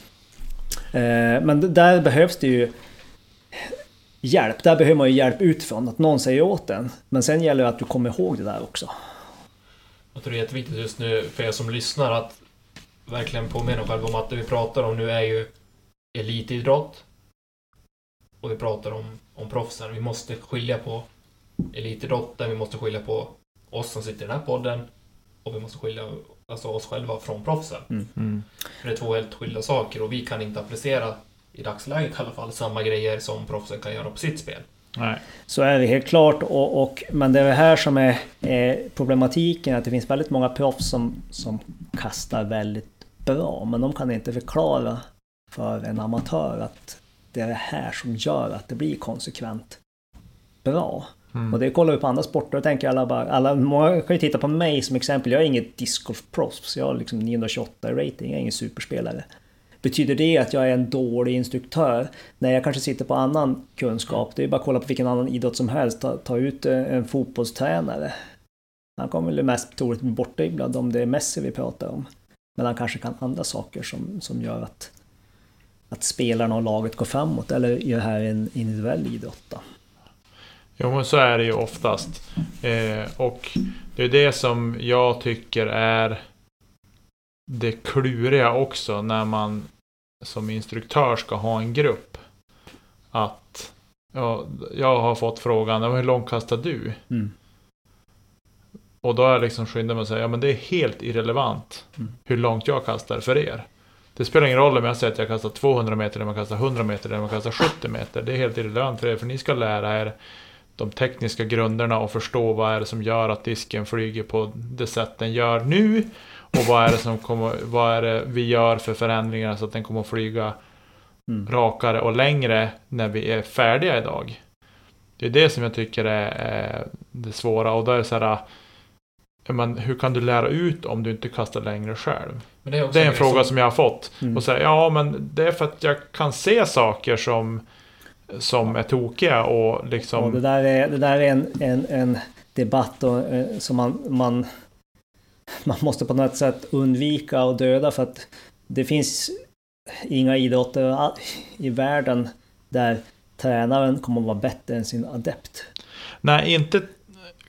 Eh, men där behövs det ju hjälp. Där behöver man ju hjälp utifrån. Att någon säger åt en. Men sen gäller det att du kommer ihåg det där också. Jag tror det är jätteviktigt just nu för er som lyssnar att verkligen påminna själva om att det vi pratar om nu är ju elitidrott. Och vi pratar om, om proffsen. Vi måste skilja på elitidrotten, vi måste skilja på oss som sitter i den här podden och vi måste skilja alltså oss själva från proffsen. Mm. För det är två helt skilda saker och vi kan inte applicera, i dagsläget i alla fall, samma grejer som proffsen kan göra på sitt spel. Nej. Så är det helt klart. Och, och, men det är det här som är, är problematiken. Att det finns väldigt många proffs som, som kastar väldigt bra. Men de kan inte förklara för en amatör att det är det här som gör att det blir konsekvent bra. Mm. Och det kollar vi på andra sporter och tänker alla bara, alla, många kan ju titta på mig som exempel. Jag är inget discgolfproffs. Jag har liksom 928 i rating, jag är ingen superspelare. Betyder det att jag är en dålig instruktör? Nej, jag kanske sitter på annan kunskap. Det är bara att kolla på vilken annan idrott som helst. Ta, ta ut eh, en fotbollstränare. Han kommer väl mest troligt bli bortdribblad om det är Messi vi pratar om. Men han kanske kan andra saker som, som gör att, att spelarna och laget går framåt. Eller gör det här en individuell idrott. Då. Jo, men så är det ju oftast. Eh, och det är det som jag tycker är det kluriga också när man som instruktör ska ha en grupp. Att ja, jag har fått frågan, hur långt kastar du? Mm. Och då är jag liksom skyndat mig att säga, ja men det är helt irrelevant Mm. hur långt jag kastar för er. Det spelar ingen roll om jag säger att jag kastar 200 meter, eller om jag kastar 100 meter, eller om jag kastar 70 meter. Det är helt irrelevant för er, för ni ska lära er de tekniska grunderna och förstå vad är det som gör att disken flyger på det sätt den gör nu. Och vad är det som kommer, vad är det vi gör för förändringar så att den kommer att flyga Mm. rakare och längre när vi är färdiga idag. Det är det som jag tycker är, är det svåra och då är det så här. Men hur kan du lära ut om du inte kastar längre själv? Det är, Det är en fråga som jag har fått. Mm. Och säga, ja men det är för att jag kan se saker som, som är tokiga och liksom... Och det där är, det där är en, en, en debatt och, eh, som man, man, man måste på något sätt undvika och döda för att det finns inga idrotter i världen där tränaren kommer att vara bättre än sin adept. Nej, inte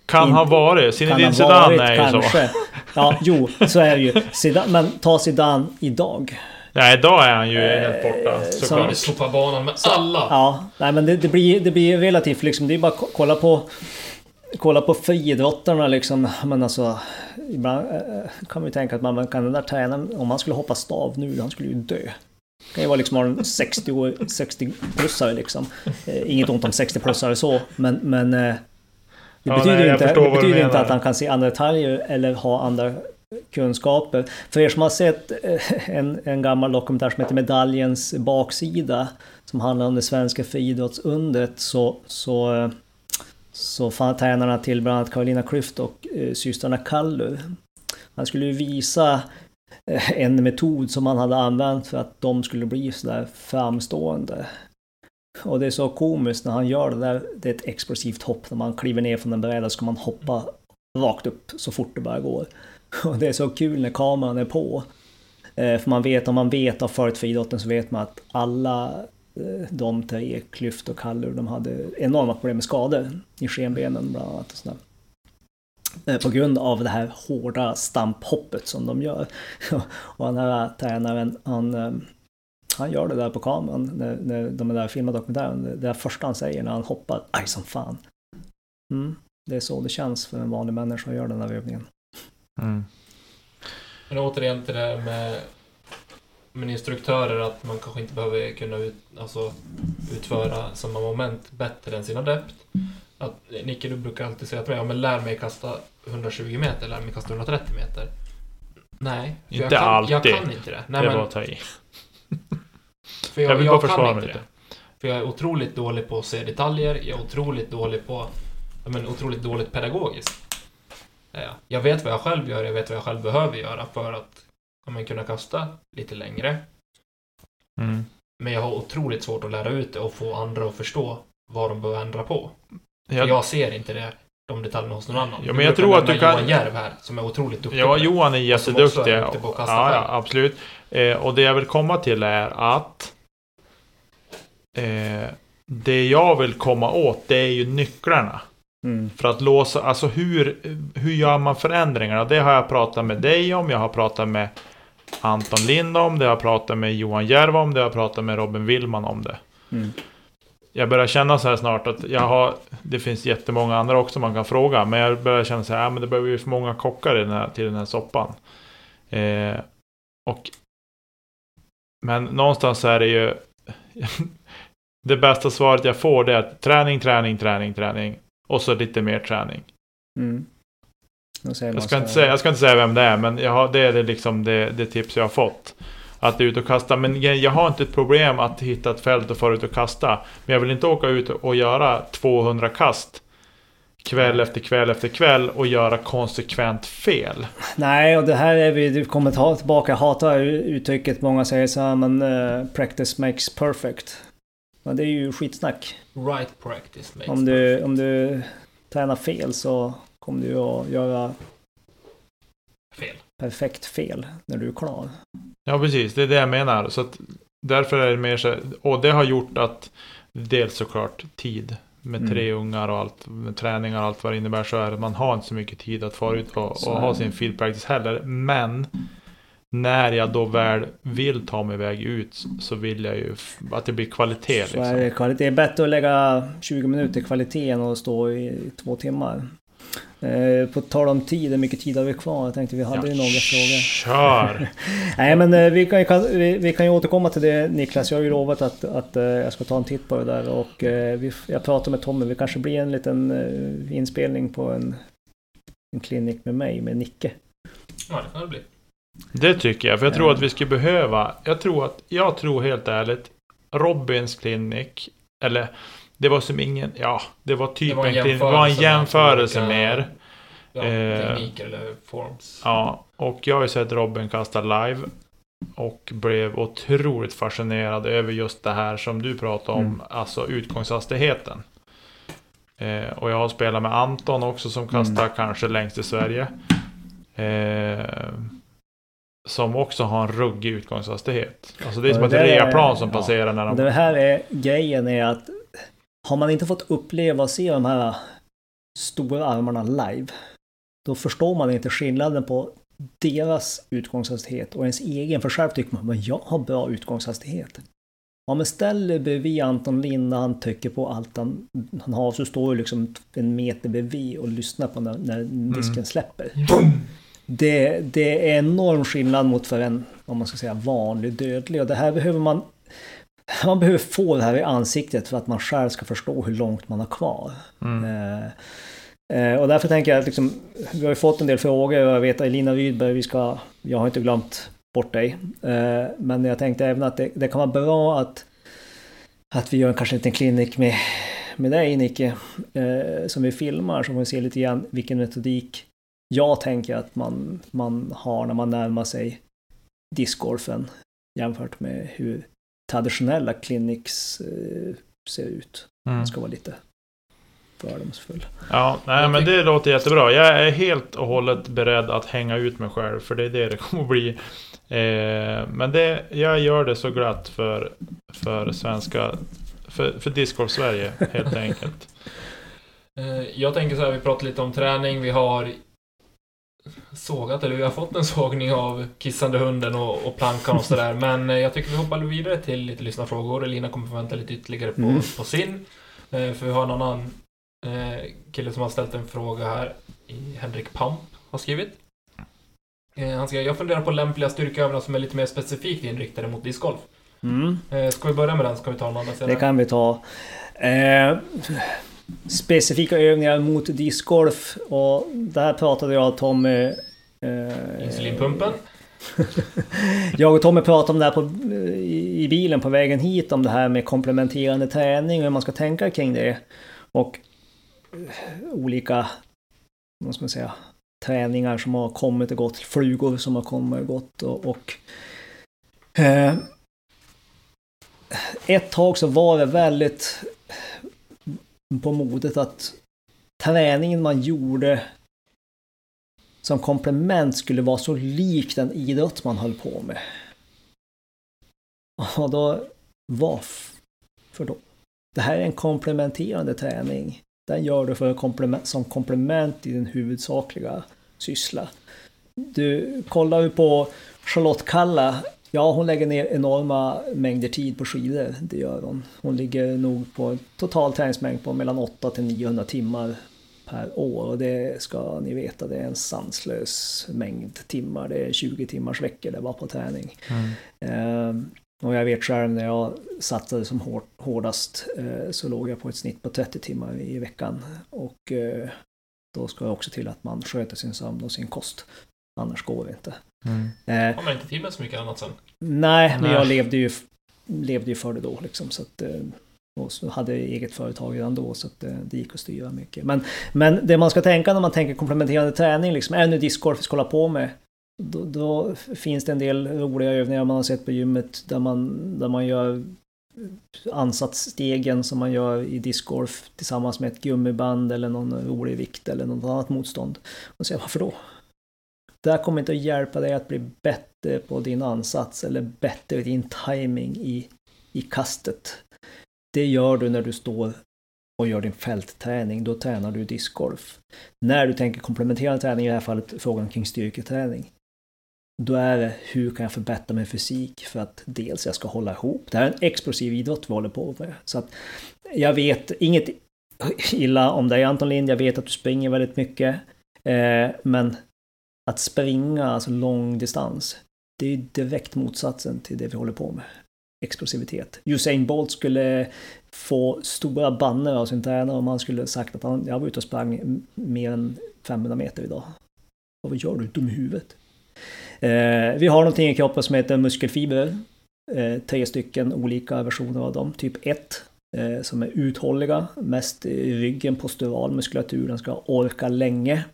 kan In- ha varit. Zinedine Zidane varit, är ju så. kanske. Ja, jo, så är det ju. Zidane, men ta Zidane idag. Nej, idag är han ju helt borta. Eh, Kan Såklart. vi sopa banan med alla? Ja, nej men det, det, blir, det blir relativt liksom. Det är bara att ko- kolla på Kolla på friidrottarna liksom. Men alltså Ibland eh, kan man ju tänka att man kan den där tränaren Om han skulle hoppa stav nu, han skulle ju dö. Det kan ju vara liksom en 60 år, 60-plussare liksom. Eh, inget ont om 60-plussare så, men, men eh, Det Ja, betyder nej, inte, det betyder inte att han kan se andra detaljer eller ha andra kunskaper. För er som har sett eh, en, en gammal dokumentär som heter Medaljens baksida som handlar om det svenska friidrottsundret så, så, eh, så fann tränarna till bland annat Carolina Klüft och eh, systrarna Kallur. Han skulle ju visa eh, en metod som man hade använt för att de skulle bli sådär framstående. Och det är så komiskt när han gör det där. Det är ett explosivt hopp. När man kliver ner från en bräda så ska man hoppa rakt upp så fort det bara går. Och det är så kul när kameran är på. Eh, för man vet, om man vet av följt friidrotten så vet man att alla eh, de tre, Klyft och Kallur, de hade enorma problem med skador i skenbenen bland annat. Och sådär. Eh, På grund av det här hårda stamphoppet som de gör. Och den här tränaren, han, eh, han gör det där på kameran när, när de är där och filmar dokumentären. Det är det första han säger när han hoppar, aj som fan. Mm, det är så det känns för en vanlig människa att göra den här övningen. Mm. Men återigen till det här med, med instruktörer, att man kanske inte behöver kunna ut, alltså, utföra samma moment bättre än sin adept. Att, Nicke, du brukar alltid säga till mig, ja men lär mig kasta 120 meter, lär mig kasta 130 meter. Nej, Inte jag, kan, alltid. jag kan inte det. Nej, det men, var att ta i. för jag, jag vill jag bara kan försvara mig lite. För jag är otroligt dålig på att se detaljer, jag är otroligt dålig på, men otroligt dåligt pedagogiskt. Ja, jag vet vad jag själv gör, jag vet vad jag själv behöver göra för att men, kunna kasta lite längre. Mm. Men jag har otroligt svårt att lära ut det och få andra att förstå vad de behöver ändra på. Jag, jag ser inte det, de detaljerna hos någon annan. Ja, men jag tror att du kan- Johan Järv här, som är otroligt duktig ja. Johan är jätteduktig. är Ja, duktig på att kasta ja, absolut. Eh, och det jag vill komma till är att eh, det jag vill komma åt, det är ju nycklarna. Mm. För att låsa, alltså hur, hur gör man förändringarna? Det har jag pratat med dig om, jag har pratat med Anton Lind om, det har jag pratat med Johan Järv om, det har jag pratat med Robin Willman om det. Mm. Jag börjar känna så här snart att jag har, det finns jättemånga andra också man kan fråga, men jag börjar känna så här, ja, men det behöver ju för många kockar i den här, till den här soppan. Eh, och men någonstans är det ju det bästa svaret jag får det är att träning, träning, träning, träning och så lite mer träning. Mm. Jag ska, inte säga, jag ska inte säga vem det är, men jag har, det är det, liksom det, det tips jag har fått. Att ut och kasta. Men jag jag har inte ett problem att hitta ett fält och fara ut och kasta. Men jag vill inte åka ut och göra 200 kast kväll efter kväll efter kväll och göra konsekvent fel. Nej, och det här är vi, du kommer ta tillbaka, jag hatar uttrycket, många säger så här, men eh, practice makes perfect. Men det är ju skitsnack. Right practice makes Om du, om du tränar fel så kommer du att göra fel. perfekt fel när du är klar. Ja, precis. Det är det jag menar. Så att därför är det mer så Och det har gjort att dels såklart tid med Mm. tre ungar och allt med träningar och allt vad det innebär så är det att man har inte så mycket tid att fara ut och, och ha sin field practice heller. Men när jag då väl vill ta mig väg ut så vill jag ju att det blir kvalitet. Så är Liksom. det, kvalitet. det är bättre att lägga 20 minuter kvalitet än att stå i två timmar. Eh, på tal om tid, hur mycket tid har vi kvar? Jag tänkte vi hade ju några frågor. Kör! Nej men eh, vi kan, vi, vi kan ju återkomma till det Niklas. Jag har ju lovat att, att eh, jag ska ta en titt på det där och vi, jag pratar med Tommy. Det kanske blir en liten inspelning på en, en klinik med mig, med Nicke. Ja, det kan det bli. Det tycker jag. För jag tror att vi skulle behöva. Jag tror att, jag tror helt ärligt. Robins klinik. Eller det var som ingen, ja, det var typ Det var en en. Det var en jämförelse med jämförelse olika- mer. Ja, Eh, tekniker eller forms. Ja, och jag har ju sett Robin kasta live. Och blev otroligt fascinerad över just det här som du pratade om. Mm. Alltså utgångshastigheten. Eh, och jag har spelat med Anton också som kastar Mm. kanske längst i Sverige. Eh, som också har en ruggig utgångshastighet. Alltså det är Ja, som ett reaplan som ja. passerar när Och de... det här är grejen är att har man inte fått uppleva och se de här stora armarna live då förstår man inte skillnaden på deras utgångshastighet och ens egen. För själv tycker man men jag har bra utgångshastighet. Ja men ställ dig bredvid Anton Lind när han trycker på allt han, han har så står du liksom en meter bredvid och lyssnar på när, när disken Mm. släpper. Det, det är enorm skillnad mot för en, om man ska säga, vanlig dödlig. Och det här behöver man... Man behöver få det här i ansiktet för att man själv ska förstå hur långt man har kvar. Mm. Eh, eh, och därför tänker jag att liksom, vi har ju fått en del frågor och jag vet att Elina Rydberg, vi ska... Jag har inte glömt bort dig. Eh, men jag tänkte även att det, det kan vara bra att, att vi gör kanske en liten klinik med, med dig Nicke. Eh, som vi filmar, så får vi se lite grann vilken metodik jag tänker att man, man har när man närmar sig discgolfen jämfört med hur traditionella clinics eh, ser ut. Mm. Man ska vara lite fördomsfull. Ja, nej, men det låter jättebra. Jag är helt och hållet beredd att hänga ut mig själv, för det är det det kommer att bli. Eh, men det, jag gör det så glatt för, för svenska, för, för discgolf Sverige helt enkelt. Eh, Jag tänker så här, vi pratade lite om träning, vi har sågat, eller vi har fått en sågning av kissande hunden och, och plankan och sådär. Men eh, jag tycker vi hoppar vidare till lite lyssnarfrågor. Elina kommer få vänta lite ytterligare på, Mm. på sin. Eh, För vi har en annan eh, kille som har ställt en fråga här. Henrik Pamp har skrivit. Han skriver, jag funderar på lämpliga styrkeövningar som är lite mer specifikt inriktade mot discgolf. Mm. Ska vi börja med den? Ska vi ta den andra senare? Det kan vi ta. Eh, specifika övningar mot discgolf och där pratade jag och Tommy... Eh, Insulinpumpen. Jag och Tommy pratade om det här på, i, i bilen på vägen hit, om det här med komplementerande träning och hur man ska tänka kring det. Och eh, olika, vad ska man säga, träningar som har kommit och gått, flugor som har kommit och gått och... och eh, ett tag så var det väldigt på modet att träningen man gjorde som komplement skulle vara så lik den idrott man höll på med. Och då, varför då? Det här är en komplementerande träning. Den gör du för komplement, som komplement i din huvudsakliga syssla. Du kollar ju på Charlotte Kalla. Ja, hon lägger ner enorma mängder tid på skidor. Det gör hon. Hon ligger nog på en total träningsmängd på mellan 8 till 900 timmar per år. Och det ska ni veta, det är en sanslös mängd timmar. Det är 20 timmars veckor det var på träning. Ehm, och jag vet själv när jag satsade som hår, hårdast eh, så låg jag på ett snitt på 30 timmar i veckan. Och eh, då ska det också till att man sköter sin sömn och sin kost. Annars går det inte. Mm. Eh, Har man inte tid med så mycket annat sen? nej, men jag levde ju, levde ju för det då liksom. Så att, eh, och så hade jag eget företag redan då så att eh, det gick att styra mycket. Men, men det man ska tänka när man tänker komplementerande träning, liksom, är det nu discgolf vi ska hålla på med? Då, då finns det en del roliga övningar man har sett på gymmet där man, där man gör ansatsstegen som man gör i discgolf tillsammans med ett gummiband eller någon rolig vikt eller något annat motstånd. Och säga varför då? Det här kommer inte att hjälpa dig att bli bättre på din ansats eller bättre i din timing i, i kastet. Det gör du när du står och gör din fältträning, då tränar du discgolf. När du tänker komplementerande träning, i det här fallet frågan kring styrketräning, då är det hur kan jag förbättra min fysik för att dels jag ska hålla ihop. Det här är en explosiv idrott vi håller på med. Så att jag vet inget illa om dig Anton Lind, jag vet att du springer väldigt mycket. Eh, men att springa, alltså lång distans, det är ju direkt motsatsen till det vi håller på med. Explosivitet. Usain Bolt skulle få stora banner av sin tränare om han skulle sagt att han, jag var ute och sprang mer än 500 meter idag. Och vad gör du? Dum i huvudet. Eh, vi har någonting i kroppen som heter muskelfibrer. Eh, tre stycken olika versioner av dem. Typ 1 eh, som är uthålliga, mest i ryggen, postural muskulatur, den ska orka länge.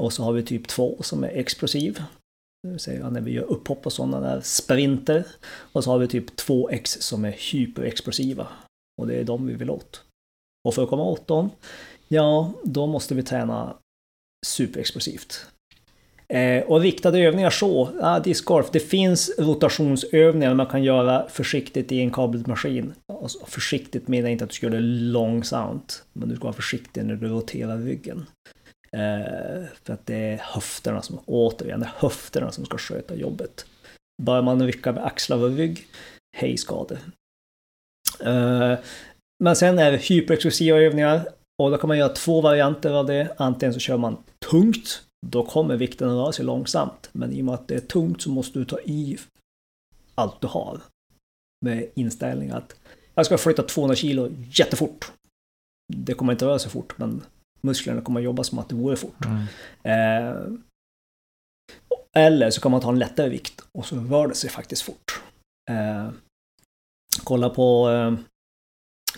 Och så har vi typ 2 som är explosiv. Det vill säga när vi gör upphopp och sådana där sprinter. Och så har vi typ 2x som är hyperexplosiva. Och det är de vi vill åt. Och för att komma åt dem, ja, då måste vi träna superexplosivt. Eh, och riktade övningar så, ja, discgolf, det finns rotationsövningar man kan göra försiktigt i en kabelmaskin. Alltså, försiktigt menar jag inte att du ska göra det långsamt, men du ska vara försiktig när du roterar ryggen. Eh, för att det är höfterna som, återigen, det är höfterna som ska sköta jobbet. Börjar man rycka med axlar och rygg, hej skade. Eh, men sen är det hyperexplosiva övningar och då kan man göra två varianter av det. Antingen så kör man tungt, då kommer vikten att röra sig långsamt. Men i och med att det är tungt så måste du ta i allt du har. Med inställning att jag ska flytta 200 kilo jättefort. Det kommer inte röra sig fort, men musklerna kommer jobba som att det vore fort. Mm. Eh, eller så kan man ta en lättare vikt och så rör det sig faktiskt fort. Eh, kolla på eh,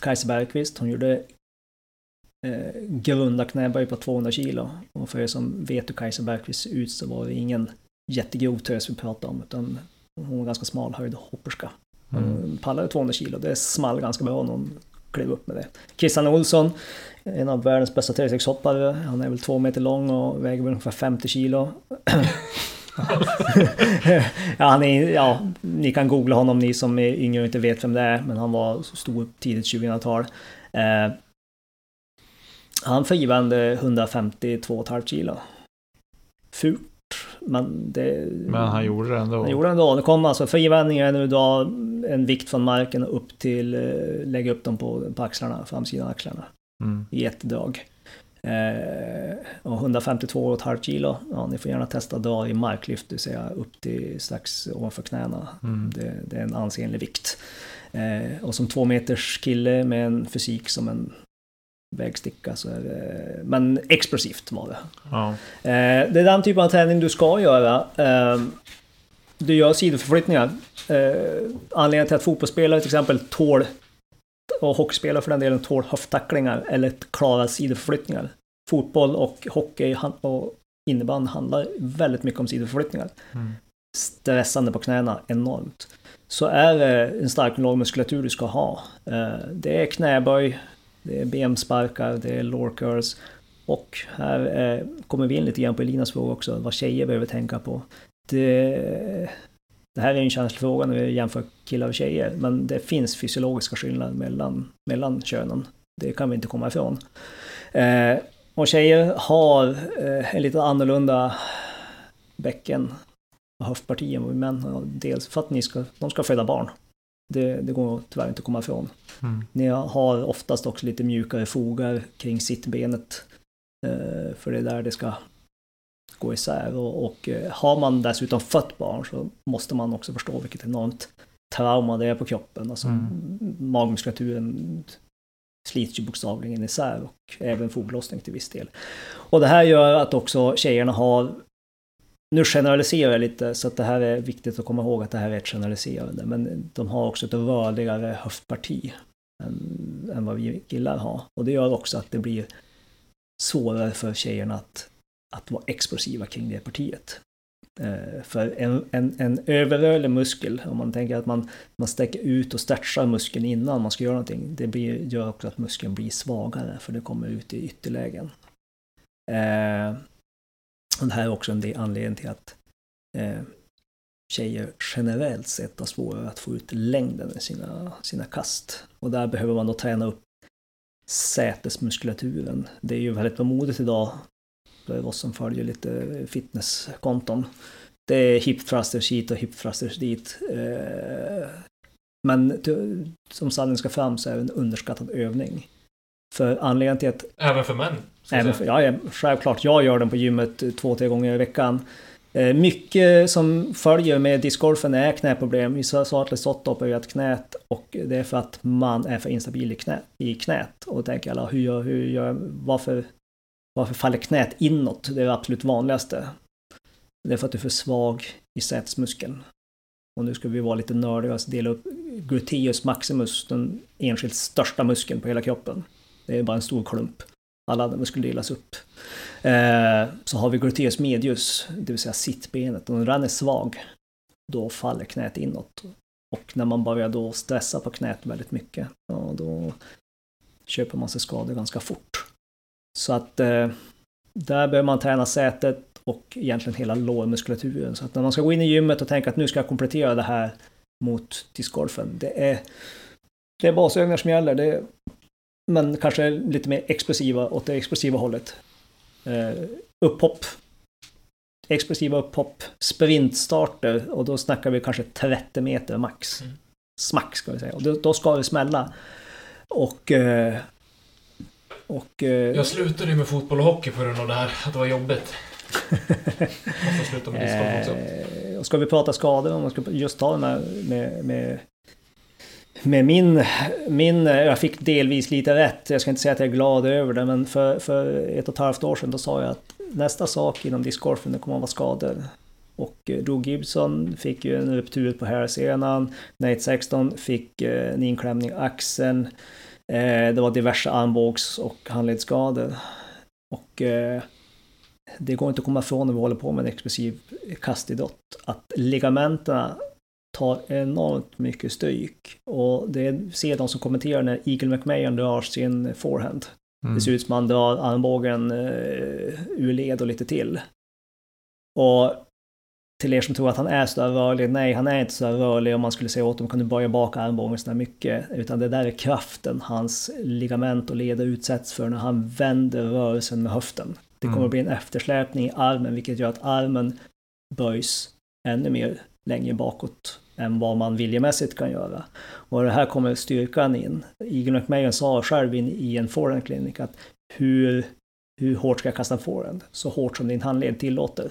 Kajsa Bergqvist, hon gjorde eh, grunda knäböj på 200 kilo. Och för er som vet hur Kajsa Bergqvist ser ut så var det ingen jättegrov tös vi pratade om, utan hon var ganska smalhöjd hopperska. Mm. pallade 200 kilo. Det small ganska bra när hon klev upp med det. Christian Olsson, en av världens bästa 36-hoppare. Han är väl två meter lång och väger väl ungefär 50 kilo. ja, han är, ja, ni kan googla honom ni som är yngre och inte vet vem det är. Men han var stor tidigt 2000-tal. Eh, han frivände 152,5 kilo. Fult. Men det... Men han gjorde det ändå. Han gjorde det ändå. Det kom alltså frivändningar nu då en vikt från marken upp till, eh, lägga upp dem på, på axlarna, framsidan axlarna. Mm. I ett drag. Eh, och 152,5 kilo, ja ni får gärna testa dra i marklyft, det vill säga upp till strax ovanför knäna. Mm. Det, det är en ansenlig vikt. Eh, och som två meters kille med en fysik som en vägsticka så är det, men explosivt var det. Ja. Eh, det är den typen av träning du ska göra. Eh, du gör sidoförflyttningar. Eh, anledningen till att fotbollsspelare till exempel tål, och hockeyspelare för den delen, tål höfttacklingar eller klarar sidoförflyttningar. Fotboll och hockey och innebandy handlar väldigt mycket om sidoförflyttningar. Mm. Stressande på knäna enormt. Så är det en stark lågmuskulatur du ska ha. Det är knäböj, det är bensparkar, det är lore curls. Och här eh, kommer vi in lite grann på Elinas fråga också, vad tjejer behöver tänka på. Det, det här är en känslig fråga när vi jämför killar och tjejer, men det finns fysiologiska skillnader mellan, mellan könen. Det kan vi inte komma ifrån. Eh, och tjejer har eh, en lite annorlunda bäcken och höftparti än vad vi män har. Dels för att ni ska, de ska föda barn. Det, det går tyvärr inte att komma ifrån. Mm. Ni har oftast också lite mjukare fogar kring sittbenet. Eh, för det är där det ska gå isär. Och, och eh, har man dessutom fött barn så måste man också förstå vilket enormt trauma det är på kroppen. Alltså Mm. magmuskulaturen slits ju bokstavligen isär och även foglossning till viss del. Och det här gör att också tjejerna har nu generaliserar jag lite så att det här är viktigt att komma ihåg att det här är ett generaliserande. Men de har också ett rörligare höftparti än, än vad vi killar har. Och det gör också att det blir svårare för tjejerna att, att vara explosiva kring det partiet. Eh, för en, en, en överrörlig muskel, om man tänker att man, man sträcker ut och stretchar muskeln innan man ska göra någonting, det blir, gör också att muskeln blir svagare för det kommer ut i ytterlägen. Eh, och det här är också en del anledning till att eh, tjejer generellt sett har svårare att få ut längden i sina, sina kast. Och där behöver man då träna upp sätesmuskulaturen. Det är ju väldigt på modet idag för oss som följer lite fitnesskonton. Det är hip thrusters hit och hip thrusters dit. Eh, Men som sanningen ska fram så är det en underskattad övning. För anledningen till att Även för män. Även för, ja, självklart. Jag gör den på gymmet två, tre gånger i veckan. Eh, Mycket som följer med discgolfen är knäproblem. Vi sa sa att Lesotho opererat knät och det är för att man är för instabil i, knä, i knät. Och då tänker alla, hur gör, hur gör, varför, varför faller knät inåt? Det är det absolut vanligaste. Det är för att du är för svag i sätesmuskeln. Och nu ska vi vara lite nördiga och dela upp gluteus maximus, den enskilt största muskeln på hela kroppen. Det är bara en stor klump. Alla andra muskler delas upp. Eh, så har vi gluteus medius, det vill säga sittbenet. Och när den är svag, då faller knät inåt. Och när man börjar då stressa på knät väldigt mycket, ja, då köper man sig skador ganska fort. Så att eh, där behöver man träna sätet och egentligen hela lårmuskulaturen. Så att när man ska gå in i gymmet och tänka att nu ska jag komplettera det här mot discgolfen. Det är, det är basövningar som gäller. Det är, men kanske lite mer explosiva åt det explosiva hållet. Eh, upphopp. Explosiva upphopp. Sprintstarter och då snackar vi kanske 30 meter max. Mm. Smack ska vi säga. Och då, då ska det smälla. Och... Eh, och... Eh, Jag slutade ju med fotboll och hockey på grund av det här, att det var jobbigt. Får sluta med discgolf också. Eh, och ska vi prata skador, om man ska just ta den här med, med, med min, min, jag fick delvis lite rätt, jag ska inte säga att jag är glad över det, men för, för ett och ett halvt år sedan då sa jag att nästa sak inom discgolfen det kommer att vara skador. Och eh, Drew Gibson fick ju en ruptur på hälsenan, Nate Sexton fick eh, en inklämning i axeln, eh, det var diverse armbågs och handledsskador. Och det går inte att komma ifrån när vi håller på med en explosiv kastidrott. Att ligamenterna tar enormt mycket stryk. Och det ser de som kommenterar när Eagle McMahon drar sin forehand. Mm. Det ser ut som han drar armbågen eh, ur led och lite till. Och till er som tror att han är så där rörlig, nej han är inte så där rörlig om man skulle säga åt dem kan du böja bak armbågen så där mycket. Utan det där är kraften hans ligament och leder utsätts för när han vänder rörelsen med höften. Det kommer Mm. att bli en eftersläpning i armen vilket gör att armen böjs ännu mer längre bakåt än vad man viljemässigt kan göra. Och det här kommer styrkan in. Eagle McMahon sa själv in i en forehand clinic att hur, hur hårt ska jag kasta en forehand? Så hårt som din handled tillåter.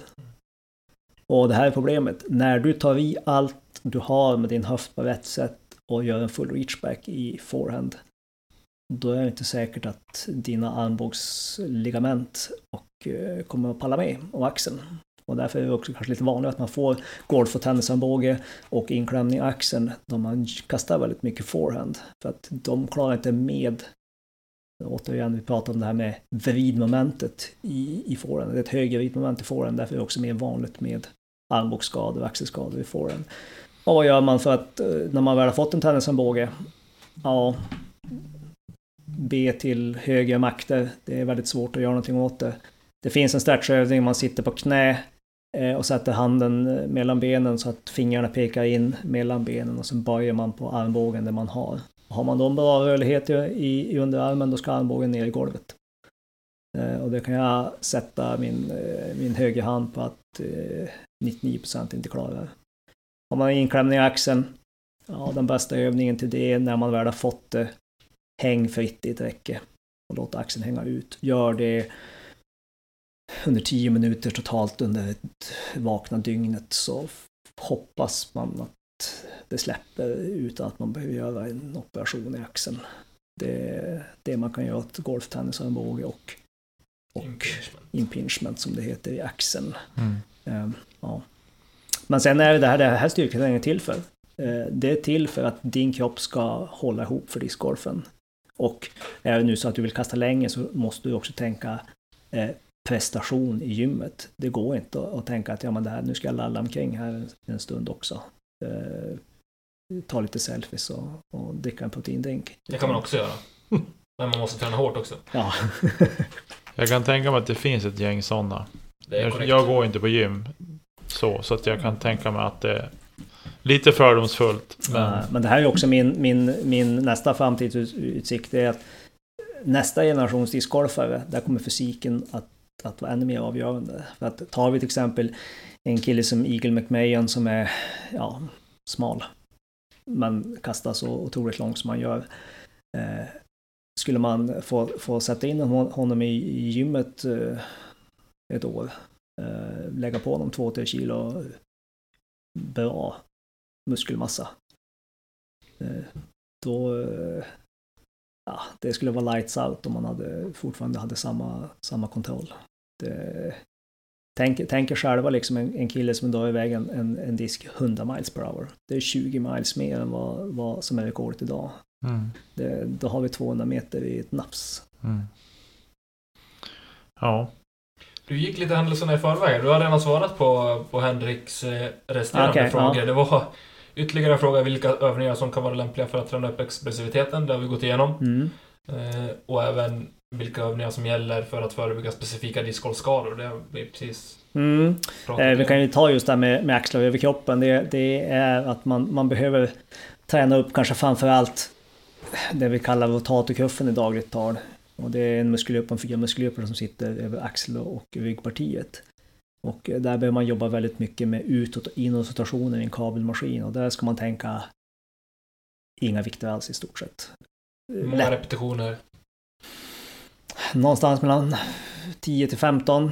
Och det här är problemet. När du tar i allt du har med din höft på rätt sätt och gör en full reachback i forehand. Då är det inte säkert att dina armbågsligament och, eh, kommer att palla med och axeln. Och därför är det också kanske lite vanligt att man får golf och tennisarmbåge och inklämning i axeln då man kastar väldigt mycket forehand. För att de klarar inte med Återigen, vi pratar om det här med vridmomentet i, i forehand. Det är ett högre vridmoment i forehand, därför är det också mer vanligt med armbågsskador och axelskador i forehand. Och vad gör man för att eh, när man väl har fått en tennisarmbåge? Ja, be till högre makter. Det är väldigt svårt att göra någonting åt det. Det finns en stretchövning, man sitter på knä Eh, och sätter handen eh, mellan benen så att fingrarna pekar in mellan benen och sen böjer man på armbågen där man har. Har man då en bra rörlighet i, i underarmen då ska armbågen ner i golvet. Eh, och det kan jag sätta min, min högerhand på att 99% inte klarar. Har man inklämning i axeln, ja den bästa övningen till det är när man väl har fått det, häng fritt i ett räcke och låt axeln hänga ut. Gör det under 10 minuter totalt under ett vakna dygnet så hoppas man att det släpper utan att man behöver göra en operation i axeln. Det är det man kan göra åt golftennisarmbåge och, och Impingement. impingement som det heter i axeln. Mm. Ehm, ja. Men sen är det här, det här styrketräningen till för. Eh, Det är till för att din kropp ska hålla ihop för discgolfen. Och är det nu så att du vill kasta längre så måste du också tänka eh, prestation i gymmet. Det går inte att, att tänka att ja, men det här, nu ska jag lalla omkring här en, stund också. Eh, ta lite selfies och, och dricka en proteindrink. Det kan man också göra. Men man måste träna hårt också. Ja, Jag kan tänka mig att det finns ett gäng sådana. Jag, jag går inte på gym så, så att jag kan tänka mig att det är lite fördomsfullt. Men men, men det här är också min, min, min nästa framtidsutsikt. Det är att nästa generations discgolfare, där kommer fysiken att, att vara ännu mer avgörande. För att tar vi till exempel en kille som Eagle McMahon som är ja, smal. Men kastar så otroligt långt som man gör. Eh, skulle man få, få sätta in honom i, i gymmet eh, ett år. Eh, lägga på honom 2-3 kilo bra muskelmassa. Eh, då... eh, Ja, det skulle vara lights out om man hade, fortfarande hade samma, samma kontroll. Det, tänk, tänk er själva liksom en, en kille som drar iväg en, en, en disk 100 miles per hour. Det är 20 miles mer än vad, vad som är rekordet idag. mm, Det, då har vi 200 meter i ett nafs. mm. Ja, Du gick lite händelserna i förväg. Du har redan svarat på, på Henriks eh, resterande Okej, frågor. ja. Det var ytterligare en fråga vilka övningar som kan vara lämpliga för att träna upp explosiviteten. Det har vi gått igenom. Mm. Eh, och även vilka övningar som gäller för att förebygga specifika discgolfskador. Det har vi precis Mm. pratat Eh, vi om. kan ju ta just det här med, med axlar över kroppen. Det, det är att man, man behöver träna upp kanske framför allt det vi kallar rotatorkuffen i dagligt tal. Och det är en muskelgrupp, en fyra muskelgrupper som sitter över axel och ryggpartiet. Och eh, där behöver man jobba väldigt mycket med utåt och inåtrotationer i en kabelmaskin. Och där ska man tänka inga vikter alls i stort sett. Många repetitioner? Någonstans mellan 10 till 15.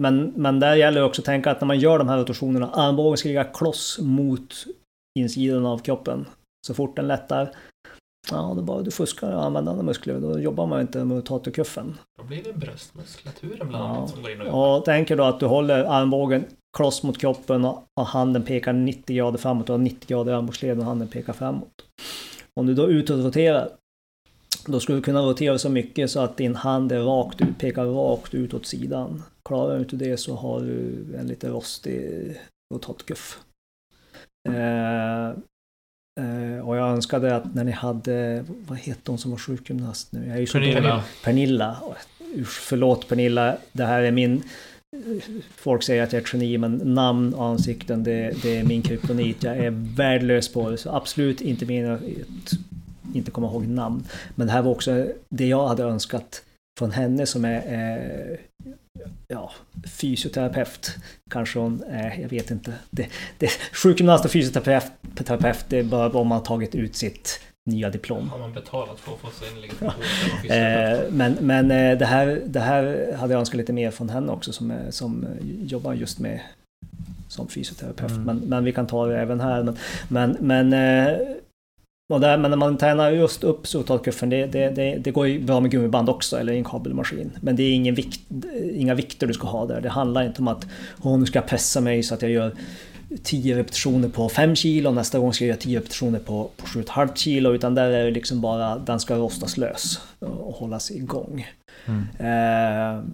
Men, men där gäller det också att tänka att när man gör de här rotationerna, armbågen ska ligga kloss mot insidan av kroppen. Så fort den lättar, ja då bara du fuskar och använder andra muskler, då jobbar man inte med rotatorkuffen. Då blir det bröstmuskulaturen bland Ja. annat som går in och jobbar. Och tänker då att du håller armbågen kloss mot kroppen och handen pekar 90 grader framåt och har 90 grader i armbågsleden och handen pekar framåt. Om du då utåtroterar, då skulle du kunna rotera så mycket så att din hand är rakt ut, pekar rakt ut åt sidan. Klarar du inte det så har du en lite rostig rotatorkuff. Eh, eh, och jag önskade att när ni hade, vad heter hon som var sjukgymnast nu? Jag är ju så Pernilla. Pernilla. Förlåt Pernilla, det här är min... Folk säger att jag är ett geni, men namn och ansikten, det, det är min kryptonit. Jag är värdelös på det, så absolut inte att inte komma ihåg namn. Men det här var också det jag hade önskat från henne som är eh, ja, fysioterapeut. Kanske hon är, jag vet inte. Det, det, sjukgymnast och fysioterapeut, terapeut, det är bara om man har tagit ut sitt nya diplom. Har man betalat för att få sin legitimation? Eh, men men eh, det, här, det här hade jag önskat lite mer från henne också som, är- som jobbar just med som fysioterapeut. Mm. Men, men vi kan ta det även här. Men, men, men, eh, och där, men när man tränar just upp soltatkuffen, det, det, det, det går ju bra med gummiband också, eller en kabelmaskin. Men det är ingen vikt, inga vikter du ska ha där. Det handlar inte om att "Åh, nu ska jag pressa mig så att jag gör 10 repetitioner på 5 kilo, nästa gång ska jag göra 10 repetitioner på, på 7,5 kilo. Utan där är det liksom bara, den ska rostas lös och hållas igång. Mm. Eh,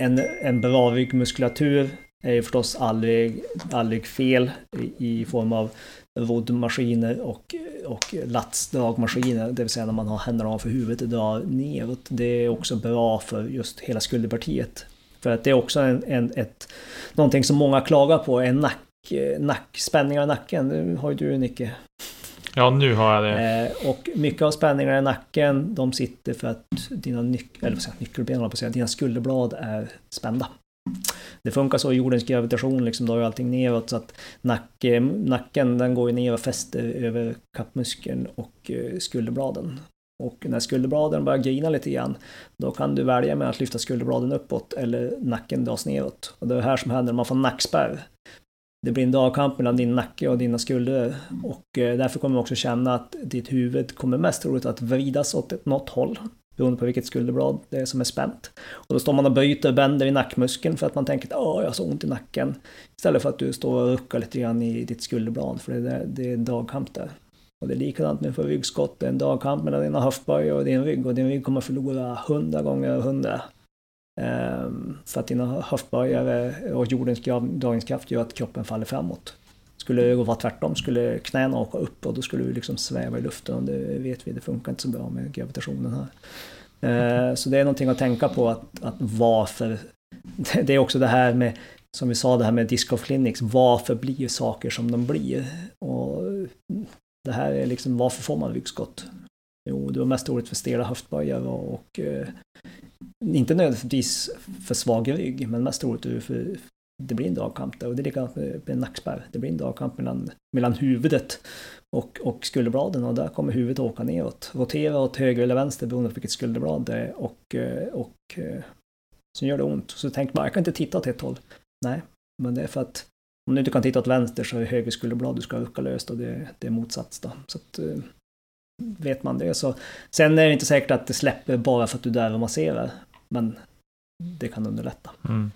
en, en bra ryggmuskulatur är ju förstås aldrig, aldrig fel i, i form av roddmaskiner och, och latsdragmaskiner, det vill säga när man har händerna ovanför huvudet och drar neråt. Det är också bra för just hela skulderpartiet. För att det är också en, en, ett, någonting som många klagar på, är nack, nack, spänningar i nacken. Det har ju du Nicke. Ja, nu har jag det. Eh, och mycket av spänningarna i nacken, de sitter för att dina nyc eller jag, nyckelben, på att säga, dina skulderblad är spända. Det funkar så i jordens gravitation, liksom då är allting neråt så att nack, nacken den går ju ner och fäster över kappmuskeln och eh, skulderbladen. Och när skulderbladen börjar grina lite grann, då kan du välja med att lyfta skulderbladen uppåt eller nacken dras neråt. Och det är det här som händer när man får nackspärr. Det blir en dragkamp mellan din nacke och dina skulder och eh, därför kommer du också känna att ditt huvud kommer mest troligt att vridas åt något håll beroende på vilket skulderblad det är som är spänt. Och då står man och böjter och bänder i nackmuskeln för att man tänker att ah, jag har så ont i nacken. Istället för att du står och ruckar lite grann i ditt skulderblad för det är, det är en dragkamp där. Och det är likadant med för ryggskott. Det är en dragkamp mellan dina höftböj och din rygg och din rygg kommer förlora hundra gånger hundra. Ehm, för att dina höftböjare och jordens dragningskraft gör att kroppen faller framåt. Skulle det vara tvärtom, skulle knäna åka upp och då skulle vi liksom sväva i luften och det vet vi, det funkar inte så bra med gravitationen här. Eh, Så det är någonting att tänka på att, att varför, det är också det här med, som vi sa det här med Disc of Clinics, varför blir saker som de blir? Och det här är liksom, varför får man ryggskott? Jo, det var mest troligt för stela höftböjare och, och eh, inte nödvändigtvis för svag rygg, men mest troligt för det blir en dragkamp där och det är likadant med, en nackspärr. Det blir en dragkamp mellan, mellan huvudet och, och skulderbladen och där kommer huvudet åka neråt. Rotera åt höger eller vänster beroende på vilket skulderblad det är och, eh, och eh, sen gör det ont. Så tänk bara, jag kan inte titta åt ett håll. Nej, men det är för att om du inte kan titta åt vänster så är höger skulderblad du ska rucka löst och det, det är motsats då. Så att, eh, vet man det så. Sen är det inte säkert att det släpper bara för att du är där och masserar. Men det kan underlätta. Mm.